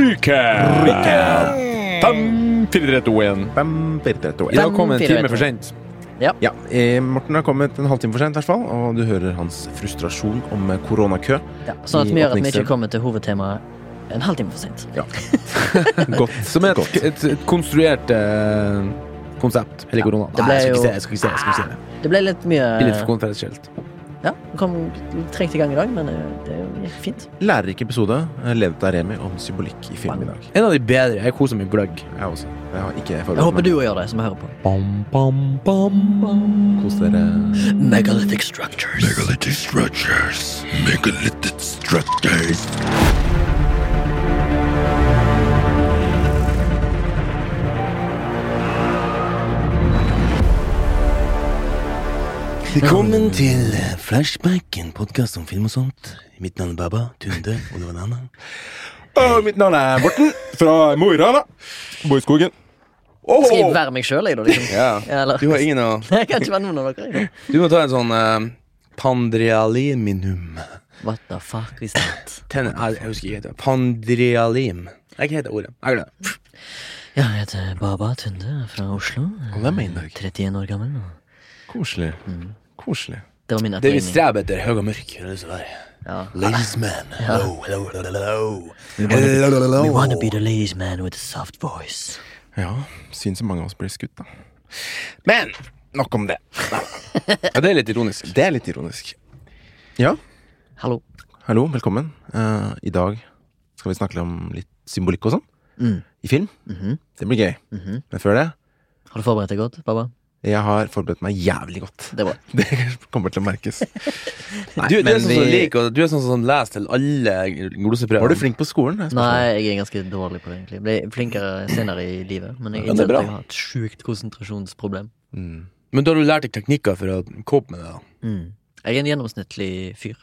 Recap! Fem, fire, tre, to, én. Fem, fire, tre, to, I en. dag kom en time for sent. Ja, eh, Morten har kommet en halvtime for sent, i hvert fall, og du hører hans frustrasjon om eh, koronakø. Ja, sånn at vi gjør at vi ikke kommer til hovedtemaet en halvtime for sent. Ja. Godt. Som et, godt. et, et, konstruert eh, konsept. Hele korona. det Nei, jeg skal ble ikke jo- se det. Skal ikke se det. Ble litt mye blir litt for kontroversielt. Ja, det kom trengte i gang i dag, men det, det gikk fint. Lærerik episode, eh, ledet av Remi om symbolikk i film i dag. En av de bedre. Jeg koser meg gløgg. Jeg også. Jeg har ikke Jeg forberedt håper du òg gjør det, som hører på. Bam, bam, bam, bam. Kos dere. Megalithic structures. Megalithic structures. Megalithic structures. Velkommen til Flashback, en podkast om film og sånt. Mitt navn er Baba Tunde, og det var. Og mitt navn er Morten, fra Mo i Rana. Bor i skogen. Oh! Skal jeg være meg sjøl, jeg, da? Liksom? Ja. Eller? Du har ingen å Jeg kan ikke være noen av dere. Du må ta en sånn uh, pandrialinminum. What the fuck is that? Ten, jeg, jeg husker ikke hva det heter. Pandrialim. Jeg heter ordet. Jeg glemmer det. Ja, jeg heter Baba Tunde fra Oslo. Og hvem er meg i dag. 31 år gammel. nå. Koselig. Koselig. Det var min Det vi streber etter, høy og mørk. Hva er det som er? Ja. Ladies man. Hello, hello, hello, hello. We wanna, Hello, we wanna be the ladies man with a soft voice. Ja, syns så mange av oss blir skutt, da. Men Nok om det. ja, det er litt ironisk. Det er litt ironisk. Ja, Hallo. hallo, velkommen. Uh, I dag skal vi snakke om litt symbolikk og sånn. Mm. I film. Mhm. Det blir gøy. Mhm. Men før det, Har du forberedt deg godt, Baba? Jeg har forberedt meg jævlig godt. Det. Det kommer til å merkes. Nei, Du, du, er sånn som vi- liker, og- du er sånn som leser til alle gloseprøver. Var du flink på skolen? Jeg. Nei, jeg er ganske dårlig på det, egentlig. Ble flinkere senere i livet. Men jeg bra. jeg har et sjukt konsentrasjonsproblem. Mm. Men da har du lært deg teknikker for å cope med det? Mm. Jeg er en gjennomsnittlig fyr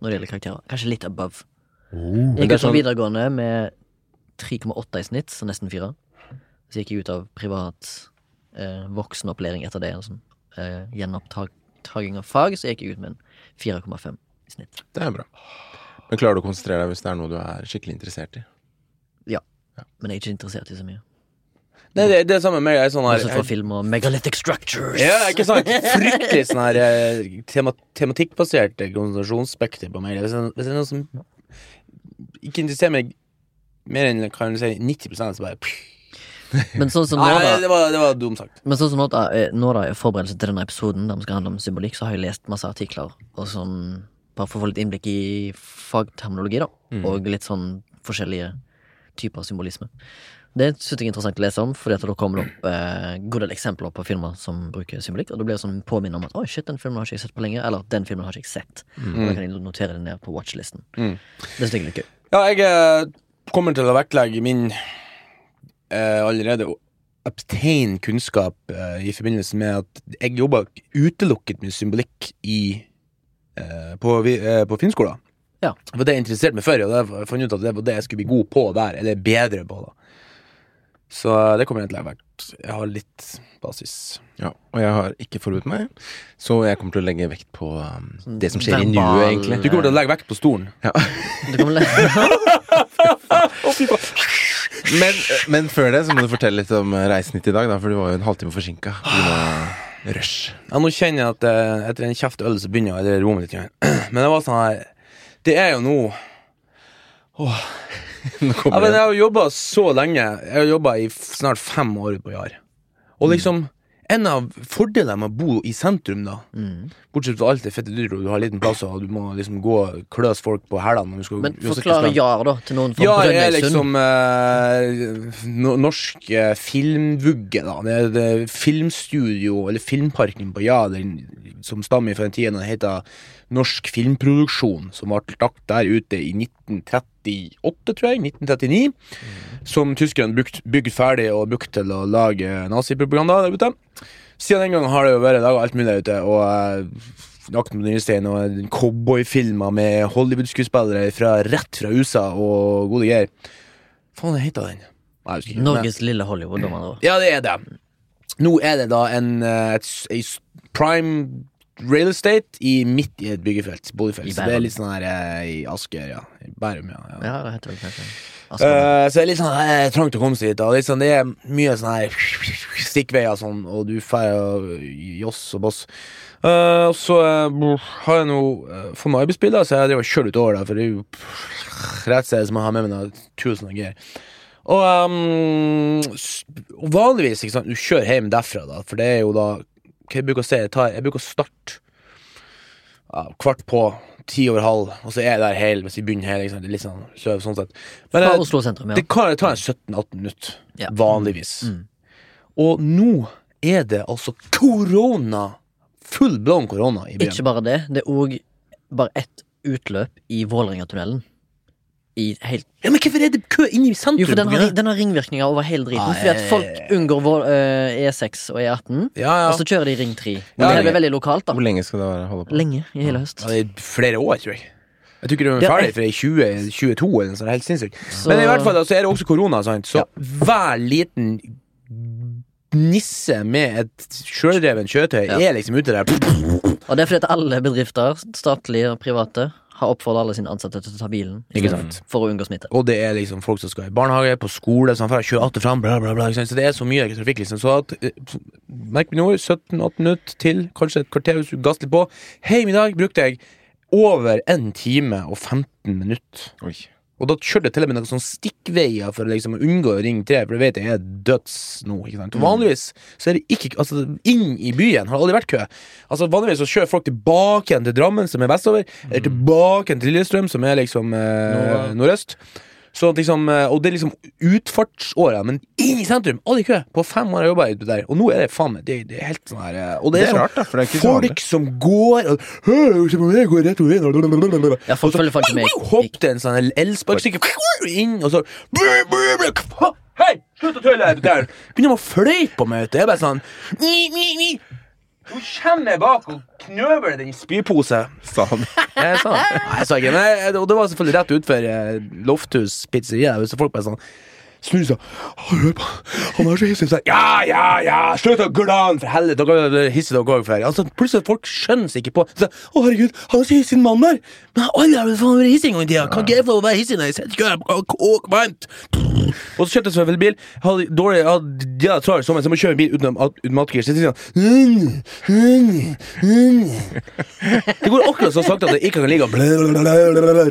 når det gjelder karakterer. Kanskje litt above. Oh, Jeg gikk sånn- videregående med 3,8 i snitt, så nesten 4. Så gikk jeg ut av privat voksenopplæring etter det. Altså, eh, Gjenopptaking av fag, så gikk jeg ut med en 4,5 i snitt. Det er bra. Men klarer du å konsentrere deg hvis det er noe du er skikkelig interessert i? Ja Men jeg er ikke interessert i så mye. Nei, det, det er samme med meg. Jeg sånn Også fra film og megalithic structures. ja, ikke sant? Fryktelig sånn her eh, tema, tematikkbasert konsentrasjonsspekter på meg. Hvis det, hvis det er noe som ikke interesserer meg mer enn kan du si 90% så bare pff. Men sånn som Nei, nå, da det var, det var dumt sagt. Men sånn som nå, da, eh, nå da, i forberedelse til denne episoden Der vi skal handle om symbolikk, så har jeg lest masse artikler og sånn Bare for å få litt innblikk i fagterminologi, da. Og litt sånn forskjellige typer symbolisme. Det synes jeg er interessant å lese om, Fordi at da kommer det opp eh, gode eksempler på filmer som bruker symbolikk. Og da blir det sånn påminnet om at oi, shit, den filmen har ikke jeg sett på lenge. Eller den filmen har ikke jeg sett. Og da kan jeg notere det ned på watchlisten. Mm. Det synes jeg er litt gøy. Ja, jeg eh, kommer til å vektlegge min eh, allerede obtain kunnskap eh, i forbindelse med at jeg jobba utelukket med symbolikk i eh, på, eh, på filmskolen. Ja. For det jeg interesserte meg før, og det jeg fant ut at det var det jeg skulle bli god på der. Eller bedre på, da. Så eh, det kommer jeg til å være Jeg har litt basis. Ja, og jeg har ikke forberedt meg, så jeg kommer til å legge vekt på um, det som skjer i nuet, egentlig. Du kommer til å legge vekt på stolen. Ja. Du kommer le Men, men før det så må du fortelle litt om eh, reisen hit i dag, da, for du var jo en halvtime forsinka rush. Ja, nå kjenner jeg at eh, etter en kjeft øl så begynner jeg å roe meg litt. Men det var sånn her Det er jo nå Nå Ja, men jeg har jobba så lenge. Jeg har jobba i snart fem år på Jar. Og liksom En av fordelene med å bo i sentrum, da mm. bortsett fra alt det fette dyret, og du har liten plass, og du må liksom gå og kløse folk på hælene Men forklare Jar, da, til noen fra Ja, jeg er liksom eh, no, norsk eh, filmvugge, da. Det er det filmstudio, eller Filmparken på Ja, den, som stammer fra den tida da det heter Norsk Filmproduksjon, som ble lagt der ute i 1938, tror jeg. 1939. Som tyskerne bygde ferdig og brukte til å lage nazipropaganda der ute. Siden den gangen har det jo vært laga alt mulig der ute, og Jakten på den nye stein og cowboyfilmer med Hollywood-skuespillere rett fra USA og gode greier. Faen, hva heter den? Nei. Norges lille Hollywood, da. Ja, det er det. Nå er det da en, et, et, s- prime real estate i, midt i et byggefelt. Boligfelt. Så det er litt sånn her eh, i Asker, ja. I Bærum, ja. ja. Ja, det heter vel kanskje Askene. Eh, så det er litt sånn eh, trangt å komme seg dit. Og litt sånn, det er mye sånn her stikkveier og sånn, og du får joss og boss. Eh, og så eh, har jeg nå uh, fått meg arbeidsbilder, så jeg driver og kjører utover der, for det er jo rett sted som jeg har med meg noe tusen og greier. Og ehm, s- og vanligvis, ikke sant, du kjører hjem derfra, da, for det er jo da jeg bruker å si? Jeg, tar, jeg bruker å starte ja, kvart på, ti over halv, og så er jeg der hel hvis vi begynner her. Liksom. Det litt sånn søv sånn sett. Men Fra eh, Oslo sentrum, ja. det kan ta en 17-18 minutter, Ja. vanligvis. Mm. Og nå er det altså korona! Full blown korona i byen. Ikke bare det, det er òg bare ett utløp i Vålerengatunnelen. I helt Ja, men hvorfor er det kø inne i sentrum? Jo, for den har, den har ringvirkninger over hele driten. Ah, Fordi at folk unngår vår, eh, E6 og E18, ja, ja. og så kjører de Ring 3. Ja, Men det er veldig lokalt, da. Hvor lenge skal det være holde på? Lenge i hele høst. ja, det er flere år, tror jeg. Jeg tror ikke de er ferdig for før i 2022, eller noe sånt. Helt sinnssykt. Så- Men i hvert fall så er det også korona, sant? så hver liten nisse med et sjøldreven kjøretøy Ja. er liksom ute der. Og det er fordi at alle bedrifter, statlige og private, har oppfordret alle sine ansatte til å ta bilen Ikke stedet sant. for å unngå smitte. Og det er liksom folk som skal i barnehage, på skole, sånn, for å kjøre att fram, bla, bla, bla. Så det er så mye trafikk, liksom. Så at eh, Merk meg nå, 17-18 minutter til, kanskje et kvarter hvis du gasser litt på. Hei, i dag brukte jeg over en time og 15 minutter. Oi. Og da kjørte jeg til og med noen sånne stikkveier for å unngå å ringe 3, for det vet jeg er døds nå. ikke sant? Og Vanligvis så er det ikke Altså, inn i byen har det aldri vært kø. Altså Vanligvis så kjører folk tilbake igjen til Drammen, som er vestover, eller tilbake igjen til Lillestrøm, som er liksom eh, nordøst. Så at liksom, eh, og det er liksom utfartsåra, men inn i sentrum, aldri kø! På fem år har jeg jobba ute der, og nå er det faen meg det, det er helt sånn her eh, Og det Det er, er sånn rart, da, for det er ikke så folk som går og, «Hør, se på meg, jeg går rett over inn», Ja, folk følger faktisk med. Hoppet en sånn elsparkesykkel inn, og så Hei, slutt å tulle! Begynner de å fløyte på meg. vet du. Jeg er bare sånn ni, ni, ni. Nå kommer bak og knøver den i spypose. Sa han. Jeg sa. Nei, jeg sa ikke men Og det var selvfølgelig rett utfor eh, Lofthus pizzeria. Så folk bare sånn Snur seg. Du på Han er så hissig. Så Ja, ja, ja! Slutt å glane, for helvete! Dere er hissige dere òg. Altså, plutselig folk skjønner seg ikke på så, Å, herregud, han er så hissig, mann der! Men alle har faen vært hissige en gang i tida. Kan ikke jeg få være hissig når jeg sitter? Kåk varmt! Og så kjøpte jeg selvfølgelig bil. Hadde dårlig hadde ja, sommer, så jeg må kjøre bil uten, uten matgir. Så sier sånn «Mm, mm, mm». Det går akkurat så sakte at jeg ikke kan ligge og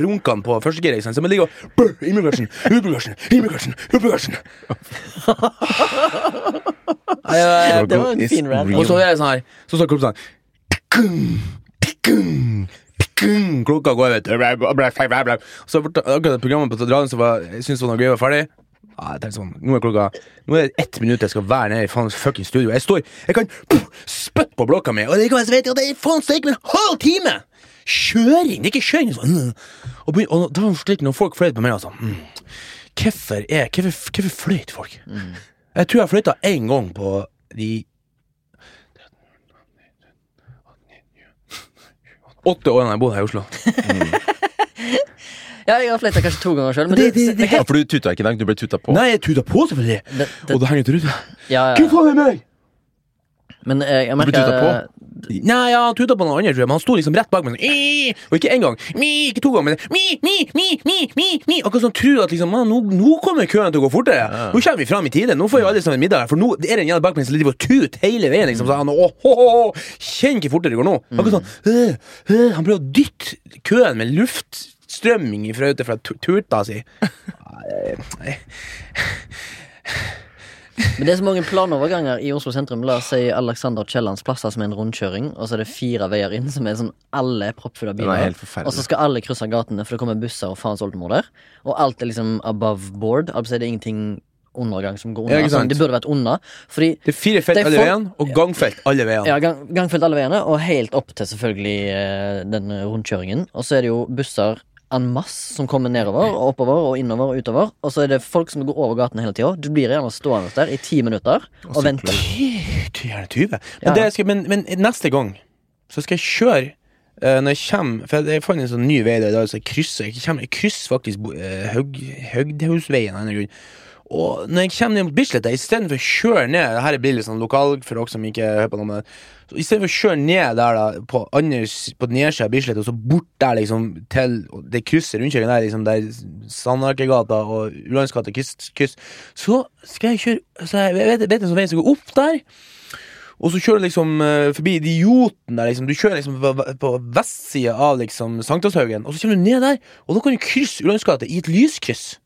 runke den på første gir. ikke sant? Så jeg må ligge og med Nei, jeg- Det var en fin rant. Og så er det sånn her Så står klokka sånn tikkum, tikkum, tikkum. Klokka går, vet du. Bla, bla, bla, bla, bla. Så akkurat programmet på radioen som jeg syntes var noe gøy, var ferdig. Ja, jeg sånn, Nå er klokka Nå er det ett minutt jeg skal være nede i faen fucking studio. Jeg står Jeg kan spytte på blokka mi, og det så vet at det er faen steik med en halv time! Kjøring! Det er ikke kjøring. Sånn. Og, begyn- og da var det slik når folk flere på meg og sånn mm. Hvorfor er Hvorfor, hvorfor fløyt folk? Jeg tror jeg fløyta én gang på de åtte årene jeg bodde her i Oslo. Ja, jeg har fløyta kanskje to ganger sjøl, Ja, for du tuta ikke i dag, du ble tuta på. Nei, jeg tuta på, selvfølgelig. det, det, Og det henger til rute. ja, ja. faen er meg? Men eh, jeg ble merker på? Nei, ja, han tuta på noen andre, tror jeg, men han sto liksom rett bak meg. Sånn, og ikke én gang. Mi, ikke to ganger, men mi, mi, mi, mi, mi, mi. Akkurat som tror at liksom, «Man, nå, nå kommer køen til å gå fortere. Nå kommer vi fram i tide. Nå får vi alle sammen middag her. For nå er det en jævla bak meg som driver og tuter hele veien. Liksom, så han, åh, åh, åh, Kjenn hvor fortere det går nå. Akkurat sånn, «Øh, øh», Han prøver å dytte køen med luftstrømming fra ute fra tu- tuta si. Nei, Men det er så mange planoverganger i Oslo sentrum. La oss si Alexander Kiellands plasser som er en rundkjøring, og så er det fire veier inn som er sånn alle er proppfulle av er biler. Og så skal alle krysse gatene, for det kommer busser og faens oldemor der. Og alt er liksom above board. Altså er det ingenting undergang som går Ja, unna. ikke sånn, det burde vært unna. Fordi Det er fire felt alle veiene, og gangfelt alle veiene. ja, gang, gangfelt alle veiene, og helt opp til selvfølgelig eh, den rundkjøringen. Og så er det jo busser en masse som kommer nedover og oppover og innover og utover. Og så er det folk som går over gaten hele tida. Du blir gjerne stående der i ti minutter og, vente. Gjerne 20. Men, Ja. skal, men, men neste gang så skal jeg kjøre uh, når jeg kommer For jeg fant en sånn ny vei der, der så jeg krysser Jeg, kommer, jeg krysser faktisk uh, Haug, Haugdhusveien av en grunn. Og når jeg kommer ned mot Bislett, istedenfor å kjøre ned Dette blir litt sånn lokal for dere som ikke hører på noe med så Istedenfor å kjøre ned der da på, andre, på nedsida av Bislett, og så bort der liksom til det krysset rundkjøringen der, liksom der Sandarkegata og Ulandsgata kryss, kryss, så skal jeg kjøre Så jeg vet, vet en sånn vei som går opp der. Og så kjører du liksom uh, forbi Idioten der, liksom. Du kjører liksom på, på vestsida av liksom Sankthanshaugen, og så kommer du ned der, og da kan du krysse Ulandsgata i et lyskryss.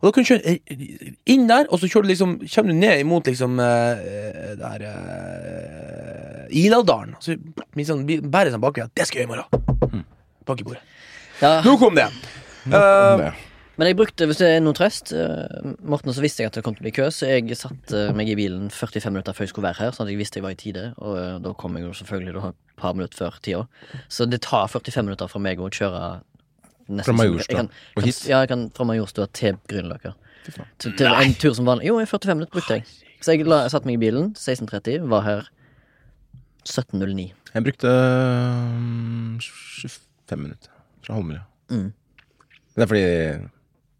Og da kan du kjøre eh, inn der, og så kjører du liksom, kommer du ned imot liksom uh, eh, der uh, Iladalen. Og så blir sånn, blir- sånn bakover. Det skal jeg gjøre i morgen. Bak i bordet. Ja, Nok om det. Eh, Det. men jeg brukte, hvis det er noe trøst eh, Morten, så visste jeg at det kom til å bli kø, så jeg satte meg i bilen 45 minutter før jeg skulle være her, sånn at jeg visste jeg var i tide. Og eh, da kom jeg jo selvfølgelig da, et par minutter før tida. Så det tar 45 minutter for meg å kjøre Fra Majorstua og hit? Ja, jeg kan fra Majorstua til Grünerløkka. Til, til en tur som vanlig. Jo, 45 minutter brukte jeg. Så jeg, la, jeg satte meg i bilen 16.30, var her 17.09. Jeg brukte um, 25 minutter fra Holmlia. Mm. Det er fordi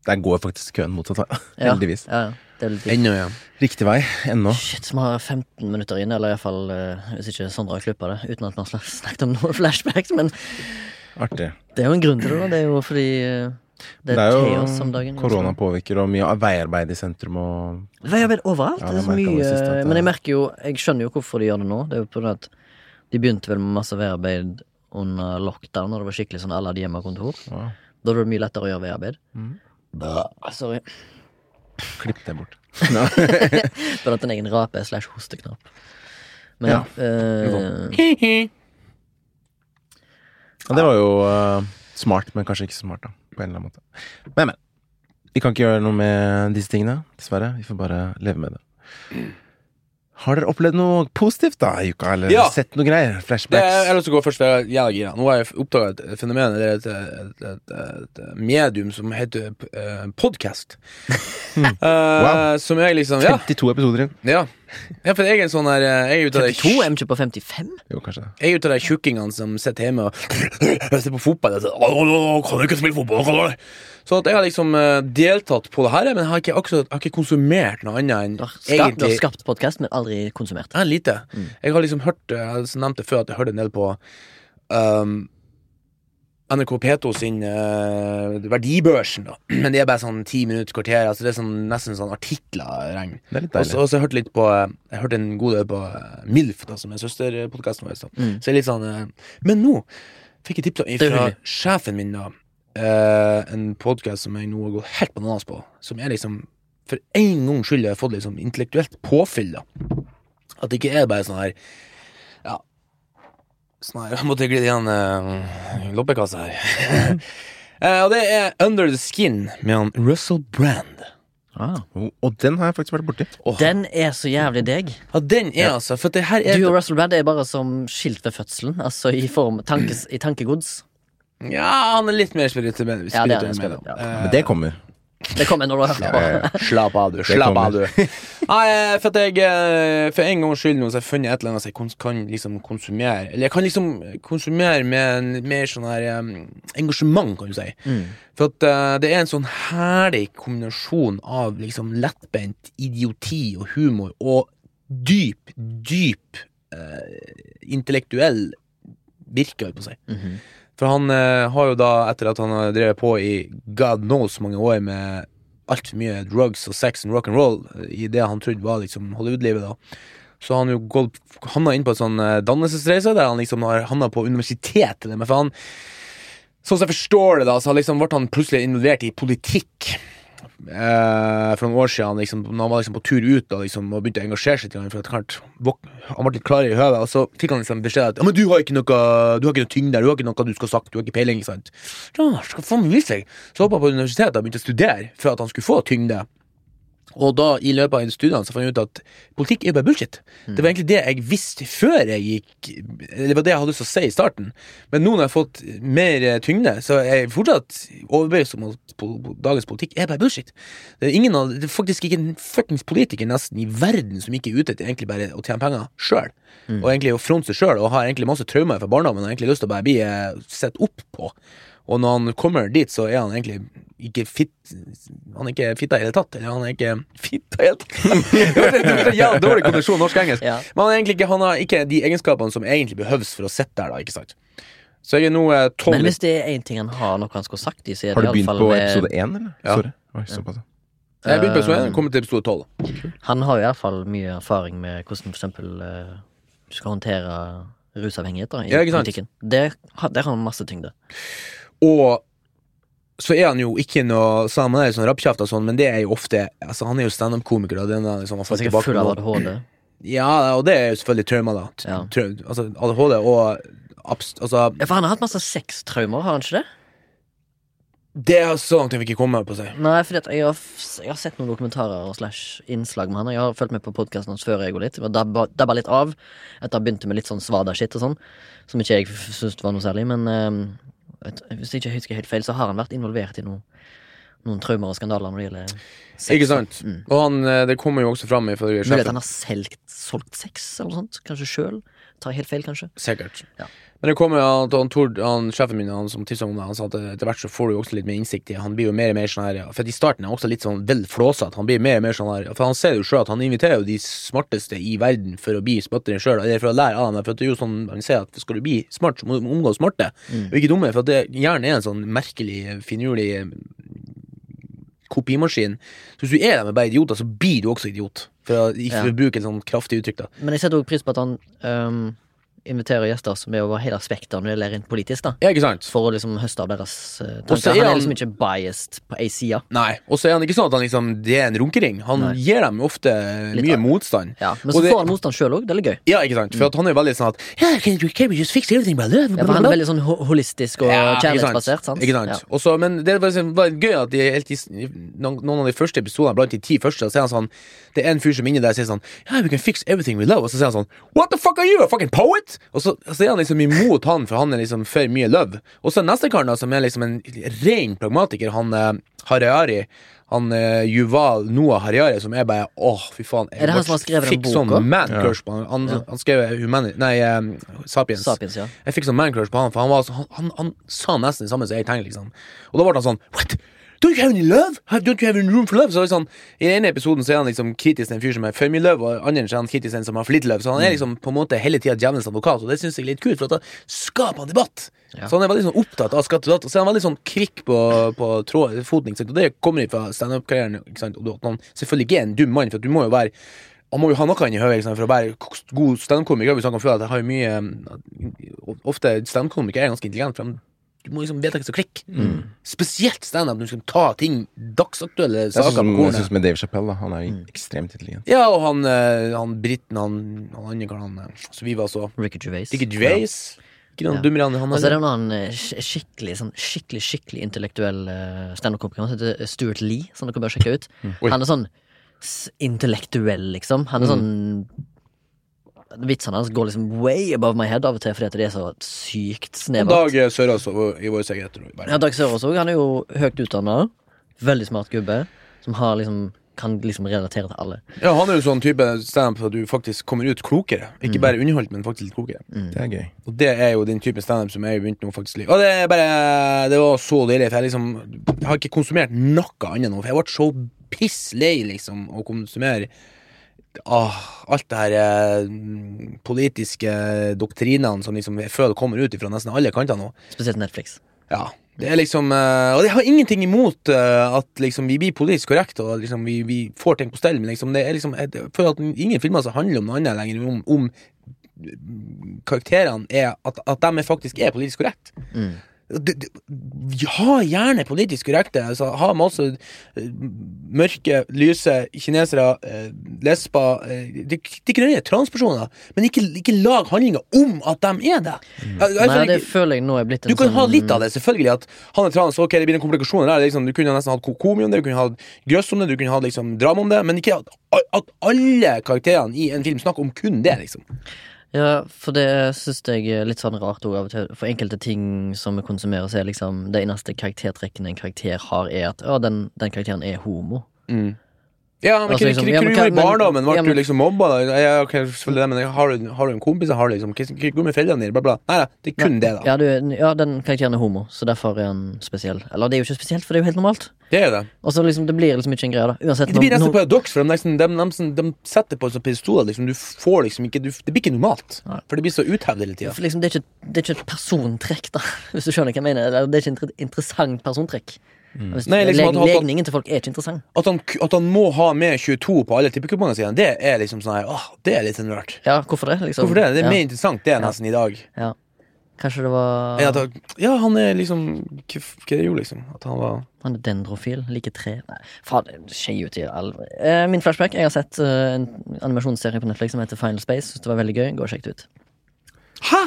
der går faktisk køen motsatt vei. Ja, Heldigvis. Ja, ja. Det er litt Ennå, ja. Riktig vei ennå. Shit, som har 15 minutter inn, eller iallfall uh, hvis ikke Sondre har klippa det, uten at vi har snakket om noen flashbacks. Men Artig. det er jo en grunn til det. Det er jo fordi det er, Det er, jo korona påvirker, og mye veiarbeid i sentrum og Veiarbeid overalt. Ja, det er så mye det Men jeg merker jo Jeg skjønner jo hvorfor de gjør det nå. Det er jo på det at de begynte vel med masse veiarbeid under lockdown, når det var skikkelig sånn alle hadde hjemmekontor. Ja. Da var det mye lettere å gjøre veiarbeid. Mm. Bæ, Sorry. Klipp det bort. Burde hatt en egen rape slash hosteknapp. Men ja. eh, Og det var jo uh, smart, men kanskje ikke så smart, da. På en eller annen måte. Men, men. Vi kan ikke gjøre noe med disse tingene, dessverre. Vi får bare leve med det. Har dere opplevd noe positivt da i uka, eller Ja. sett noe greier? Det, Flashbacks? jeg har lyst til å gå først, for jeg er gira. Nå har jeg oppdaga et fenomen, Det er et, et, et, et medium som heter uh, podcast. uh, Wow. Som jeg liksom Ja. 52 episoder inn. ja. ja for jeg er en sånn her eh, Jeg er ute av de 52? Er ikke på 55? Jo, kanskje. Jeg er ute av de tjukkingene som sitter hjemme og ser på fotball. Og sier, «Å, å, å, kan du ikke spille fotball? Kan du?» Så at jeg har liksom uh, deltatt på det her, men jeg har ikke, akkurat, jeg har ikke konsumert noe annet enn Du har skapt, du har skapt podkast, men aldri konsumert. Ja, lite. Mm. Jeg har liksom hørt Jeg nevnte før at jeg hørte en del på um, NRK P2 sin uh, Verdibørsen, da. Men det er bare sånn ti minutter, kvarter. Altså det er sånn, nesten sånn artikler regn. Er Og så har jeg hørt litt på eh, Jeg hørte en god del på eh, MILF, da, som er søsterpodkasten vår. Så. Mm. så jeg er litt sånn uh, Men nå fikk jeg tips fra sjefen min, da. Eh, en podkast som jeg nå har gått helt bananas på. Som er liksom For en gangs skyld har jeg fått liksom intellektuelt påfyll, da. At det ikke er bare sånn her Ja Sånn her Jeg måtte glide igjen eh, loppekassa her. Eh, og det er Under the Skin med han Russell Brand. Ah. Oh, og den har jeg faktisk vært borti. Den er så jævlig deg. Ja, den er altså For det her er Du og Russell Brand er bare som skilt ved fødselen. Altså i form tankes, i tankegods. Ja, han er litt mer spirituell. Ja, det er med, ja. Eh, Men det kommer. Det kommer når du har hørt på. Slapp av, du. Slapp av, du. Nei, eh, for at jeg eh, For en gangs skyld nå så har jeg funnet et eller annet som jeg kons- kan liksom konsumere. Eller jeg kan liksom konsumere med en mer sånn her um, engasjement, kan du si. Mm. For at uh, det er en sånn herlig kombinasjon av liksom lettbent idioti og humor og dyp, dyp uh, intellektuell virke, holdt på å si. Mhm. For han eh, har jo da, etter at han har drevet på i god knows mange år med altfor mye drugs og sex and rock and roll eh, i det han trodde var liksom Hollywood-livet, da, så har han jo gått havna inn på en sånn eh, dannelsesreise der han liksom har havna på universitet til det, men for han Sånn som jeg forstår det, da, så liksom ble han plutselig involvert i politikk. Eh, for noen år siden, liksom, når han var liksom på tur ut da, liksom, og begynte å engasjere seg, til for at klart, han ble litt klarere i høvet, og så fikk han liksom beskjed at du har ikke noe Du har ikke noe tyngde, du har ikke noe du skal ha sagt, du har ikke peiling. sant? Ja, skal faen seg. Så hoppa han på universitetet og begynte å studere for at han skulle få tyngde. Og da, i løpet av studiene, så fant jeg ut at politikk er jo bare bullshit. Det var egentlig det jeg visste før jeg gikk Det var det jeg hadde lyst til å si i starten. Men nå når jeg har fått mer eh, tyngde, så er jeg fortsatt overbevist om at dagens politikk er bare bullshit. Det er, ingen av, det er faktisk ikke en fuckings politiker nesten i verden som ikke er ute etter egentlig bare å tjene penger sjøl. Og egentlig å fronte seg sjøl, og har egentlig masse traumer fra barndommen og egentlig lyst til å bare bli eh, sett opp på. Og når han kommer dit, så er han egentlig ikke fit Han er ikke fitta i det tatt. Eller han er ikke fitta i det tatt. En jævla dårlig kombinasjon norsk-engelsk. Ja. Men han, egentlig ikke, han har ikke de egenskapene som egentlig behøves for å sitte der, da. ikke sant? Så jeg er nå eh, tolv Men hvis det er én ting han har noe han skulle sagt i, så er Har det du begynt på episode én, eller? Ja. Sorry. Oi, såpass. ja. Jeg begynte på episode Eh, én, kommet til episode tolv. Han har i hvert fall mye erfaring med hvordan for eh, du skal håndtere rusavhengighet da, i Ja, ikke sant? politikken. Det, har- der har han masse tyngde. Og så er han jo ikke noe Så han er jo sånn rappkjeft og sånn, men det er jo ofte Altså, han er jo standup-komiker, er liksom, han er sikkert full av ADHD. Ja, og det er jo selvfølgelig trauma, da. Ja. trau- altså ADHD og Altså, Ja, for han har hatt masse sextraumer, har han ikke det? det er så langt jeg ikke komme på seg. Nei, at jeg jeg har sett noen dokumentarer og slash innslag med han. Jeg har fulgt med på podkasten hans før jeg går litt. Og dabba, dabba litt av etter å ha begynt med litt sånn svada-shit og sånn. Som ikke jeg syntes var noe særlig. Men vet, hvis jeg ikke husker helt feil, så har han vært involvert i noe, noen traumer og skandaler når det gjelder sex. Ikke sant? Mm. Og han, eh, det kommer jo også fram i forrige Mulig at han har selgt, solgt sex eller noe sånt. Kanskje sjøl. Tar helt feil, kanskje. Sikkert. Ja. Men det kommer jo han, han, Tord, han sjefen min han som tipsa om det, han sa at etter hvert så får du jo også litt mer innsikt i Han blir jo mer og mer sånn her For i starten er han også litt sånn vel flåsete. Han blir mer og mer sånn her For han ser jo sjøl at han inviterer jo de smarteste i verden for å bli smartere sjøl, eller for å lære av dem. For det er jo sånn han sier at skal du bli smart, så må du omgås smarte, og ikke dumme. For at det gjerne er en sånn merkelig, finurlig kopimaskin. Så hvis du er der med bare idioter, så blir du også idiot. For å ikke Ja. bruke et sånn kraftig uttrykk, da. Men jeg setter også pris på at han ehm, inviterer gjester som er over hele spekteret når det gjelder rent politisk. da Ja, ikke sant? For å liksom høste av deres uh, tanker. er Han er liksom ikke biased på ei side. Nei, og så er han ikke sånn at han liksom Det er en runkering. Han Nei. gir dem ofte Litt mye av- motstand. Ja, Men så det- får han motstand sjøl òg. Det er litt gøy. Ja, ikke sant? For han er jo veldig sånn at yeah, can, you- can we just fix everything by love? Ja, Han er veldig sånn holistisk og Ja, kjærlighetsbasert. sant? Ikke sant? Og så- men det var var gøy at de i, noen av de første episodene, blant de ti første, så er han sånn Det er en fyr som er inni der og sier sånn Yeah, we can fix everything we love. Og så sier han sånn What the fuck are you, a fucking poet? Og så, så er han liksom imot han, for han er liksom for mye love. Og så neste karen, da, som er liksom en ren pragmatiker, han eh, Harari. Han eh, Yuval Noah Harari, som er bare Åh, fy faen. jeg Er det han som har skrevet den fikk sånn boka? man Ja. crush på han. Han, Ja. han skrev Humani... Nei, um, Sapiens. Sapiens, ja. Jeg fikk sånn man-crush på han, for han, var, han, han, han sa nesten det samme som jeg tenkte, liksom. Og da ble han sånn What? Don't you have any love? Don't you have any room for love? Så sånn, I den ene episoden så er han liksom kritisk til en fyr som er for mye love, og i andre så er han kritisk til en som har for lite love. Så han er liksom på en måte hele tida djevelens advokat, og det syns jeg er litt kult, for da skaper han debatt. Ja. Så han er veldig sånn opptatt av skatt og datt, Så så er han veldig sånn kvikk på, på tråd, foten, og det kommer fra standup-karrieren, han selvfølgelig ikke er en dum mann, for du må jo være han må jo ha noe inni hodet for å være god standup-komiker. Han kan føle at jeg har mye Ofte standup-komikere er ganske intelligente, for de- du må liksom vite hva som klikker. Spesielt standup når du skal ta ting, dagsaktuelle syns saker på jeg synes med Dave Chappelle, da. Han er jo ekstremt intelligent. Ja, og han, eh, han briten, han, han andre karen, han eh, som vi var så Ricky Gervais. Ricky Gervais. Ja. Ja. dummere han, han Og så er det en annen eh, skikkelig sånn skikkelig, skikkelig intellektuell standup-komiker. Han heter Stuart Lee, som dere bør sjekke ut. Mm. Han er sånn s- intellektuell, liksom. Han er sånn Vitsene hans går liksom way above my head av og til fordi at det er så sykt snevert. Dag Sørås i vår sikkerhet. tror Ja. Dag Sørås òg. Han er jo høyt utdanna. Veldig smart gubbe. Som har liksom kan liksom relatere til alle. Ja, han er jo sånn type standup at du faktisk kommer ut klokere. Ikke bare underholdt, men faktisk litt klokere. Det er gøy. Og det er jo den typen standup som jeg har begynt nå faktisk. Og det er bare Det var så deilig, for jeg liksom Jeg har ikke konsumert noe annet nå, for jeg ble så piss lei, liksom, å konsumere Ah, alt det her eh, politiske doktrinene som liksom jeg føler kommer ut fra nesten alle kanter nå. Spesielt Netflix. Ja. Det er liksom eh, Og jeg har ingenting imot eh, at liksom vi blir politisk korrekte og liksom vi, vi får ting på stell, men liksom det er liksom jeg føler at ingen filmer som handler om noe annet lenger, om, om karakterene er at, at de faktisk er politisk korrekt. Mm. Det- du, Ha gjerne politisk korrekte. Altså, ha masse eh, mørke, lyse kinesere, eh, lesber eh, de ikke nøye, transpersoner, men ikke, ikke lag handlinger om at de er det. Mm. Altså, Nei, det føler jeg nå er blitt en du kan ha sånn- litt av det, selvfølgelig. At han er trans, ok, det blir en komplikasjon der. Liksom, du kunne nesten hatt komi om det, du kunne hatt grøss om det, du kunne hatt liksom, drama om det, men ikke at, at alle karakterene i en film snakker om kun det, liksom. Ja, for det syns jeg er litt sånn rart òg av og til. For enkelte ting som vi konsumerer, så er liksom det eneste karaktertrekkene en karakter har, er at å, den, den karakteren er homo. Ja, men Altså, liksom, ja, hva men du gjorde i hva- men-? Ble ja, men- du liksom mobba? da? Ja, ok, selvfølgelig det, men har du, har du en kompis? Har du liksom, du med foreldrene dine? Bla, bla. Nei, det er kun det, da. Ja, du, ja, den karakteren er homo, så derfor er han spesiell. Eller det er jo ikke spesielt, for det er jo helt normalt. Det er det. Og så liksom, det blir liksom ikke en greie, da. Uansett. Det blir nesten når- paradoks, for de, liksom, de, de, de setter på en sånn at liksom, du får liksom ikke du, Det blir ikke normalt. Nei. For det blir så uthevd hele tida. liksom, det, er ikke, det er ikke et persontrekk, da. Hvis du skjønner hva jeg mener. Det er ikke et interessant persontrekk. Hvis, Nei, liksom at- leg, at- legningen til folk er ikke interessant. At han, at han må ha med 22 på alle tippekupongene sine, det er liksom sånn her Åh, det er litt sånn rart. Ja, hvorfor det? Liksom? Hvorfor det? Det er ja. mer interessant, det, nesten, i dag. Ja. Kanskje det var Enn at Ja, han er liksom Hva hva er det gjorde, liksom? At han var Han er dendrofil. Liker tre. Nei, faen, det skjer jo til all eh, Min flashback. Jeg har sett uh, en animasjonsserie på Netflix som heter Final Space. Syns det var veldig gøy. Gå og sjekk det ut. Hæ?!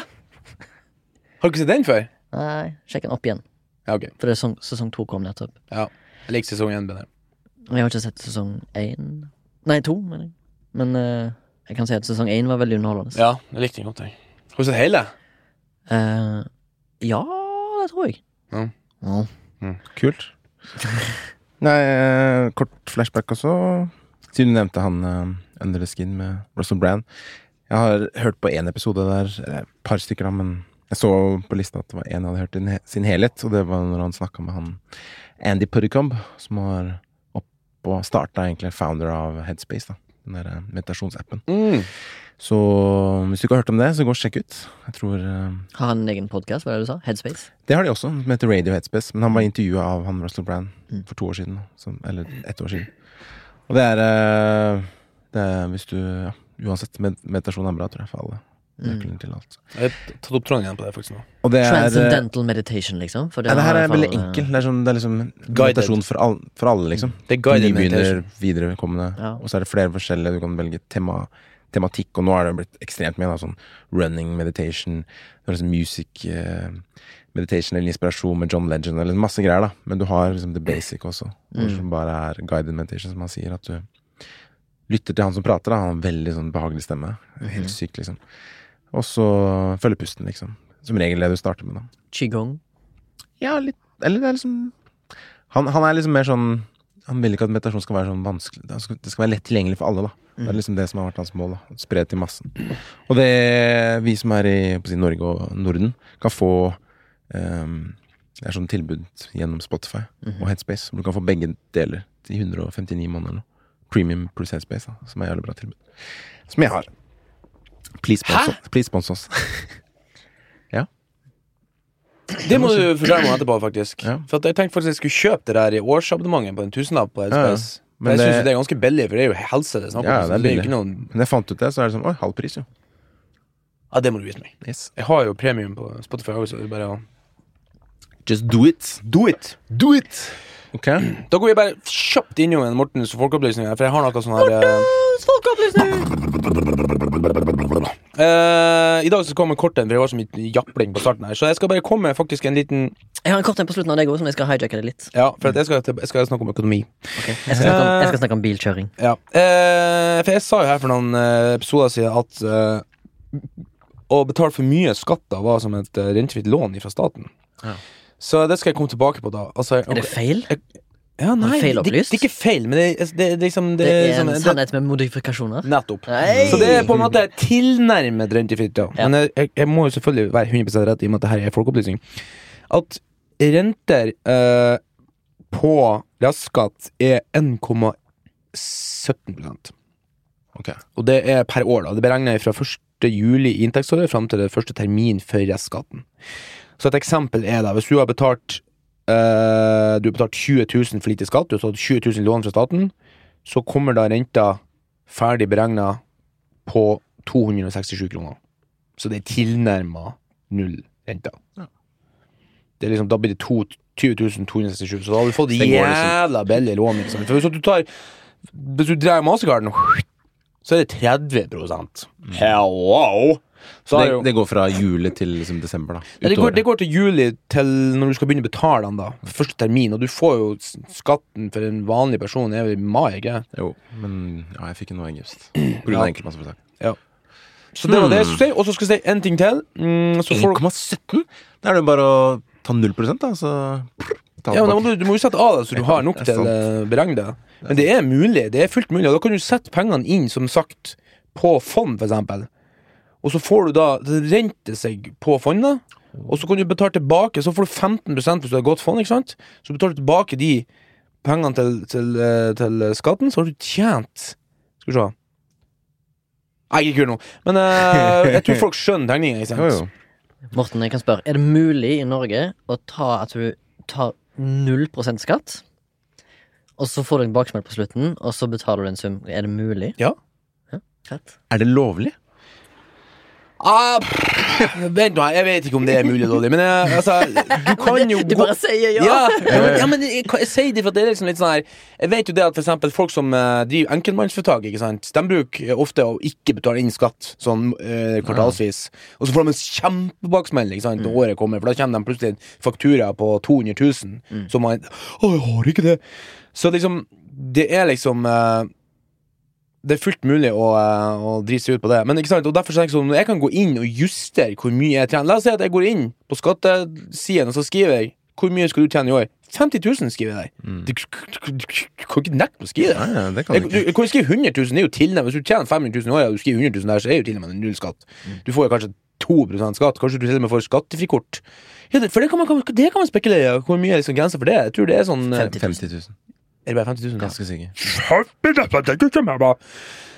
Har du ikke sett den før? Nei, sjekk den opp igjen. Ja, ok. For det er sesong, sesong to kom nettopp. Ja. Jeg liker sesong én bedre. Jeg har ikke sett sesong én Nei, to, mener jeg. Men eh, jeg kan si at sesong én var veldig underholdende. Ja, jeg likte den godt, jeg. Har du sett hele? Eh, ja, det tror jeg. Ja. Ja. Kult. Nei, eh, kort flashback også. Siden du nevnte han eh, Under the Skin med Russell Brand. Jeg har hørt på én episode der, et par stykker, da, men jeg så på lista at det var en jeg hadde hørt i sin helhet, og det var når han snakka med han Andy Puddycomb, som har opp og starta egentlig founder av Headspace, da. Den der eh, meditasjonsappen. Mm. Så hvis du ikke har hørt om det, så gå og sjekk ut. Jeg tror eh, Har han en egen podkast, hva er det du sa? Headspace? det har de også, som heter Radio Headspace. Men han var intervjua av han Russell Brand Mm. for to år siden. Som, eller ett år siden. Og det er, eh, det er Hvis du ja, Uansett, meditasjon er bra, tror jeg, for alle. Mm. Nøkkelen til alt. Jeg har tatt opp tråden igjen på det, faktisk, nå. Og det er Transcendental meditation, liksom? For ja, det her er veldig fall, eh. Det er, sånn, det er liksom meditasjon for, all, for alle, liksom. Det er guided Nybegynner, meditation. viderekommende. Ja. Og så er det flere forskjellige. Du kan velge tema, tematikk, og nå er det blitt ekstremt mye. Da, sånn running meditation, det er liksom music uh, meditation eller inspirasjon med John Legend, eller masse greier, da. Men du har liksom the basic også, Mm. som bare er guided meditation, som han sier. At du lytter til han som prater, da. Han har en veldig sånn behagelig stemme. Helt Mhm. sykt, liksom. Og så følge pusten, liksom. Som regel det du starter med, da. Qigong. Ja, litt Eller det er liksom Han, han er liksom mer sånn Han vil ikke at meditasjon skal være sånn vanskelig Det skal, det skal være lett tilgjengelig for alle, da. Det er liksom det som har vært hans mål. da Spre til massen. Og det vi som er i si, Norge og Norden, kan få um, Det er sånn tilbud gjennom Spotify og Headspace. Hvor du kan få begge deler til 159 måneder. noe. Premium pluss Headspace, da, som er jævlig bra tilbud. Som jeg har. Please sponsor, Please sponsor oss. Det må du fortelle meg etterpå, faktisk. Ja. For jeg tenkte faktisk jeg skulle kjøpe det der i årsabonnementet på en tusenlapp på Ja, ja. Men Men jeg syns det er ganske billig, for det er jo helse det er snakk om. Ja, det er billig. Noen... Men jeg fant ut det, så er det sånn Oi, halv pris, jo. Ja, det må du vise meg. Yes. Jeg har jo premium på Spotify også. Det bare å Just do it. Do it! Do it! Ok. Da går vi bare kjapt innom en Mortens folkeopplysning, her, for jeg har noe sånn her Mortens eh, I dag så kommer korten, for jeg var så mye japling på starten her. Så jeg skal bare komme med faktisk en liten Jeg har en kort en på slutten av deg òg, som jeg skal hijacke det litt. Ja, for at jeg, skal, jeg skal snakke om økonomi. Jeg skal snakke om, jeg skal snakke om bilkjøring. Ja. Eh, for jeg sa jo her for noen eh, episoder siden at eh, å betale for mye skatter var som et rentefritt lån fra staten. Ja. Så det skal jeg komme tilbake på da. Altså, Er det feil? Ja, nei, feil det, det, er ikke feil, men det, det, det, er liksom Det er liksom- en sånn, sannhet med modifikasjoner. Nettopp. Nei! Så det er på en måte tilnærmet rentefritt. Ja. Men jeg, jeg, jeg må jo selvfølgelig være 100 rett i og med at dette er folkeopplysning. At renter eh, på restskatt er 1,17% Ok. Og det er per år. da Det beregner jeg fra 1. juli i inntektsåret fram til det første termin for restskatten. Så et eksempel er da hvis du har betalt eh, Du har betalt 20 000 for lite skatt, du har tatt 20 000 lån fra staten, så kommer da renta ferdig beregna på 267 kroner. Så det er tilnærma null renta. Ja. Det liksom, da blir det to, 20 267, så da har du fått jævla billig lån. Liksom. For hvis du tar Hvis du drar mastercarden, så er det 30% Hello! Så Det, det går fra juli til liksom desember, da. ja, det, går, det går til juli til når du skal begynne å betale den, da. Første termin. Og du får jo skatten for en vanlig person er i mai, ikke Jo, men ja, jeg fikk ikke nå i august. På grunn av Ja. enkeltmannsforetak. Så det var det jeg Hmm. skulle si. Og så skal jeg si en ting til. Mm, så får 1,17? Da er det jo bare å ta 0 da, så Ja, men du, du må jo sette av det, så du har nok til å beregne det. Men det er mulig. Det er fullt mulig. Og da kan du sette pengene inn, som sagt, på fond, eksempel. Og så får du da Det renter seg på fondet, og så kan du betale tilbake. Så får du 15 hvis du har godt fond, ikke sant? Så betaler du tilbake de pengene til, til, eh, til skatten, så har du tjent Skal vi se. Nei, ikke kul nå. Men uh, jeg tror folk skjønner tegninga, ikke sant? Morten, jeg kan spørre, er det mulig i Norge å ta at du tar 0% skatt, og så får du en baksmell på slutten, og så betaler du en sum? Er det mulig? Ja. ja. Er det lovlig? Ah, vent nå, jeg vet ikke om det er mulig, Dolly. Men eh, altså, du kan jo Du bare sier ja! Ja, ja, men, ja, men jeg, jeg sier det for det er liksom litt sånn her Jeg vet jo det at for eksempel folk som uh, driver enkeltmannsforetak, ikke sant De bruker ofte å ikke betale inn skatt sånn uh, kvartalsvis. Og så får de en kjempebaksmell ikke sant, når året kommer, for da kommer de plutselig faktura på 200 000. Så man Å, jeg har ikke det! Så liksom Det er liksom eh, det er fullt mulig å, eh, å drite seg ut på det. Men ikke sant, og derfor tenker jeg sånn, jeg kan gå inn og justere hvor mye jeg tjener. La oss si at jeg går inn på skattesiden og så skriver jeg hvor mye skal du tjene i år. 50 000 skriver jeg der. Du, du, du, du kan ikke nekte å skrive det. Nei, nei, det kan Jeg, du kan skrive 100 000, det er jo tilnærmet Hvis du tjener 500 000 i året og du skriver 100 000 der, så er jo tilnærmet null skatt. Du får jo kanskje 2 skatt. Kanskje du til og med får skattefrikort. Ja, det, for det kan, man, det kan man spekulere i. Hvor mye er liksom grensa for det? Jeg tror det er sånn 50 000. 50 000. Er det bare 50 000? Ja. Ganske sikker.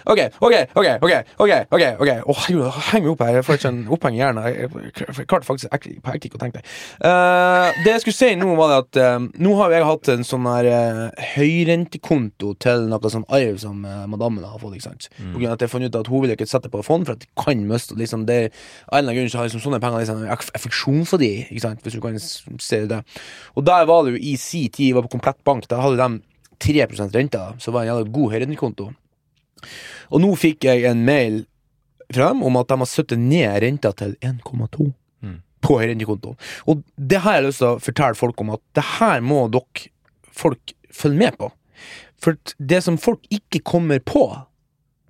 Ok, ok, ok, ok, ok, ok, ok Åh, herregud, heng meg opp her Jeg får ikke en oppheng i hjernen Jeg, jeg, jeg klarte faktisk på ekte ikke å tenke det Uh, Det jeg skulle si nå var det at uh, Nå har jeg hatt en sånn her uh, Høyrentekonto til noe sånn arv Som uh, madammen har fått, ikke sant grunn av at jeg fant ut at hun vil ikke sette på fond For at de kan miste liksom, det, Av en eller annen grunn så har liksom sånne penger liksom, Affeksjon for de, ikke sant Hvis du kan se det Og der var det jo i si tid var på komplett bank Der hadde de 3% rente Så var det en god høyrentekonto og nå fikk jeg en mail fra dem om at de har satt ned renta til 1,2 Mm. på høyrentekontoen. Og det har jeg lyst til å fortelle folk om at det her må dere folk følge med på. For det som folk ikke kommer på,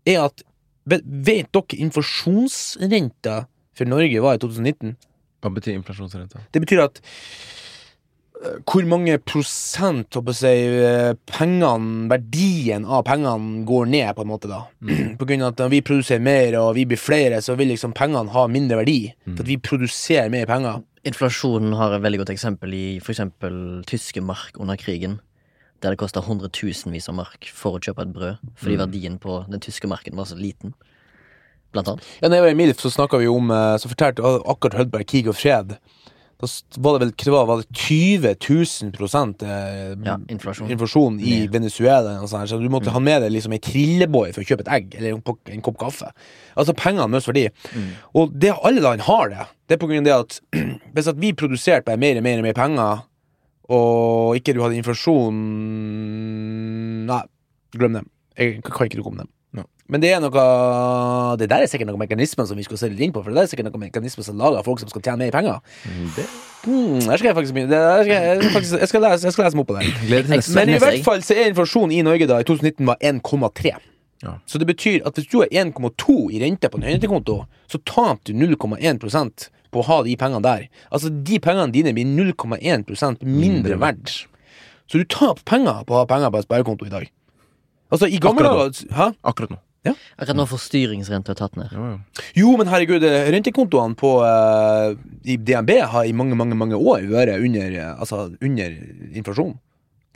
er at Vet dere inflasjonsrenta for Norge var i 2019? Hva betyr inflasjonsrenta? Det betyr at hvor mange prosent håper jeg, eh, pengene, verdien av pengene går ned, på en måte. da På grunn av at når vi produserer mer og vi blir flere, så vil liksom pengene ha mindre verdi. For at vi produserer mer penger. Inflasjonen har et veldig godt eksempel i eksempel tyske mark under krigen. Der det kosta hundretusenvis av mark for å kjøpe et brød. Fordi verdien på den tyske marken var så liten. Blant annet. Ja, når jeg var i MILF, så snakka vi om eh, Så fortalte akkurat Hødberg krig og fred. Da var det vel var, det 20 000 prosent eh, Ja, inflasjon. inflasjon i Ned. Venezuela. Sånn så du måtte ha med deg liksom ei trillebår for å kjøpe et egg eller en, en kopp kaffe. Altså Pengene mister verdi. Og det alle land har det. Det er på grunn av det at hvis at vi produserte bare mer og mer mer penger, og ikke du hadde inflasjon Nei, glem det. Jeg kan ikke noe om det. Men det er noe Det der er sikkert noen mekanismer som vi skal se litt inn på. For det der er sikkert noen mekanismer som lager folk som skal tjene mer penger. Det Hmm, der skal faktisk. Det der skal jeg, jeg, faktisk, jeg, skal lese, jeg skal lese meg opp på det. Men i hvert fall så er inflasjonen i Norge da i 2019 var 1,3. Ja. Så det betyr at hvis du har 1,2 i rente på en høyrentekonto, så taper du 0,1% på å ha de pengene der. Altså de pengene dine blir 0,1% mindre verdt. Så du taper penger på å ha penger på en sparekonto i dag. Altså i gamle dager Akkurat nå. Akkurat nå får styringsrenta tatt ned. Jo, ja. Jo, men herregud, eh, rentekontoene på uh, i DNB har i mange, mange mange år vært under, eh, altså, under inflasjon.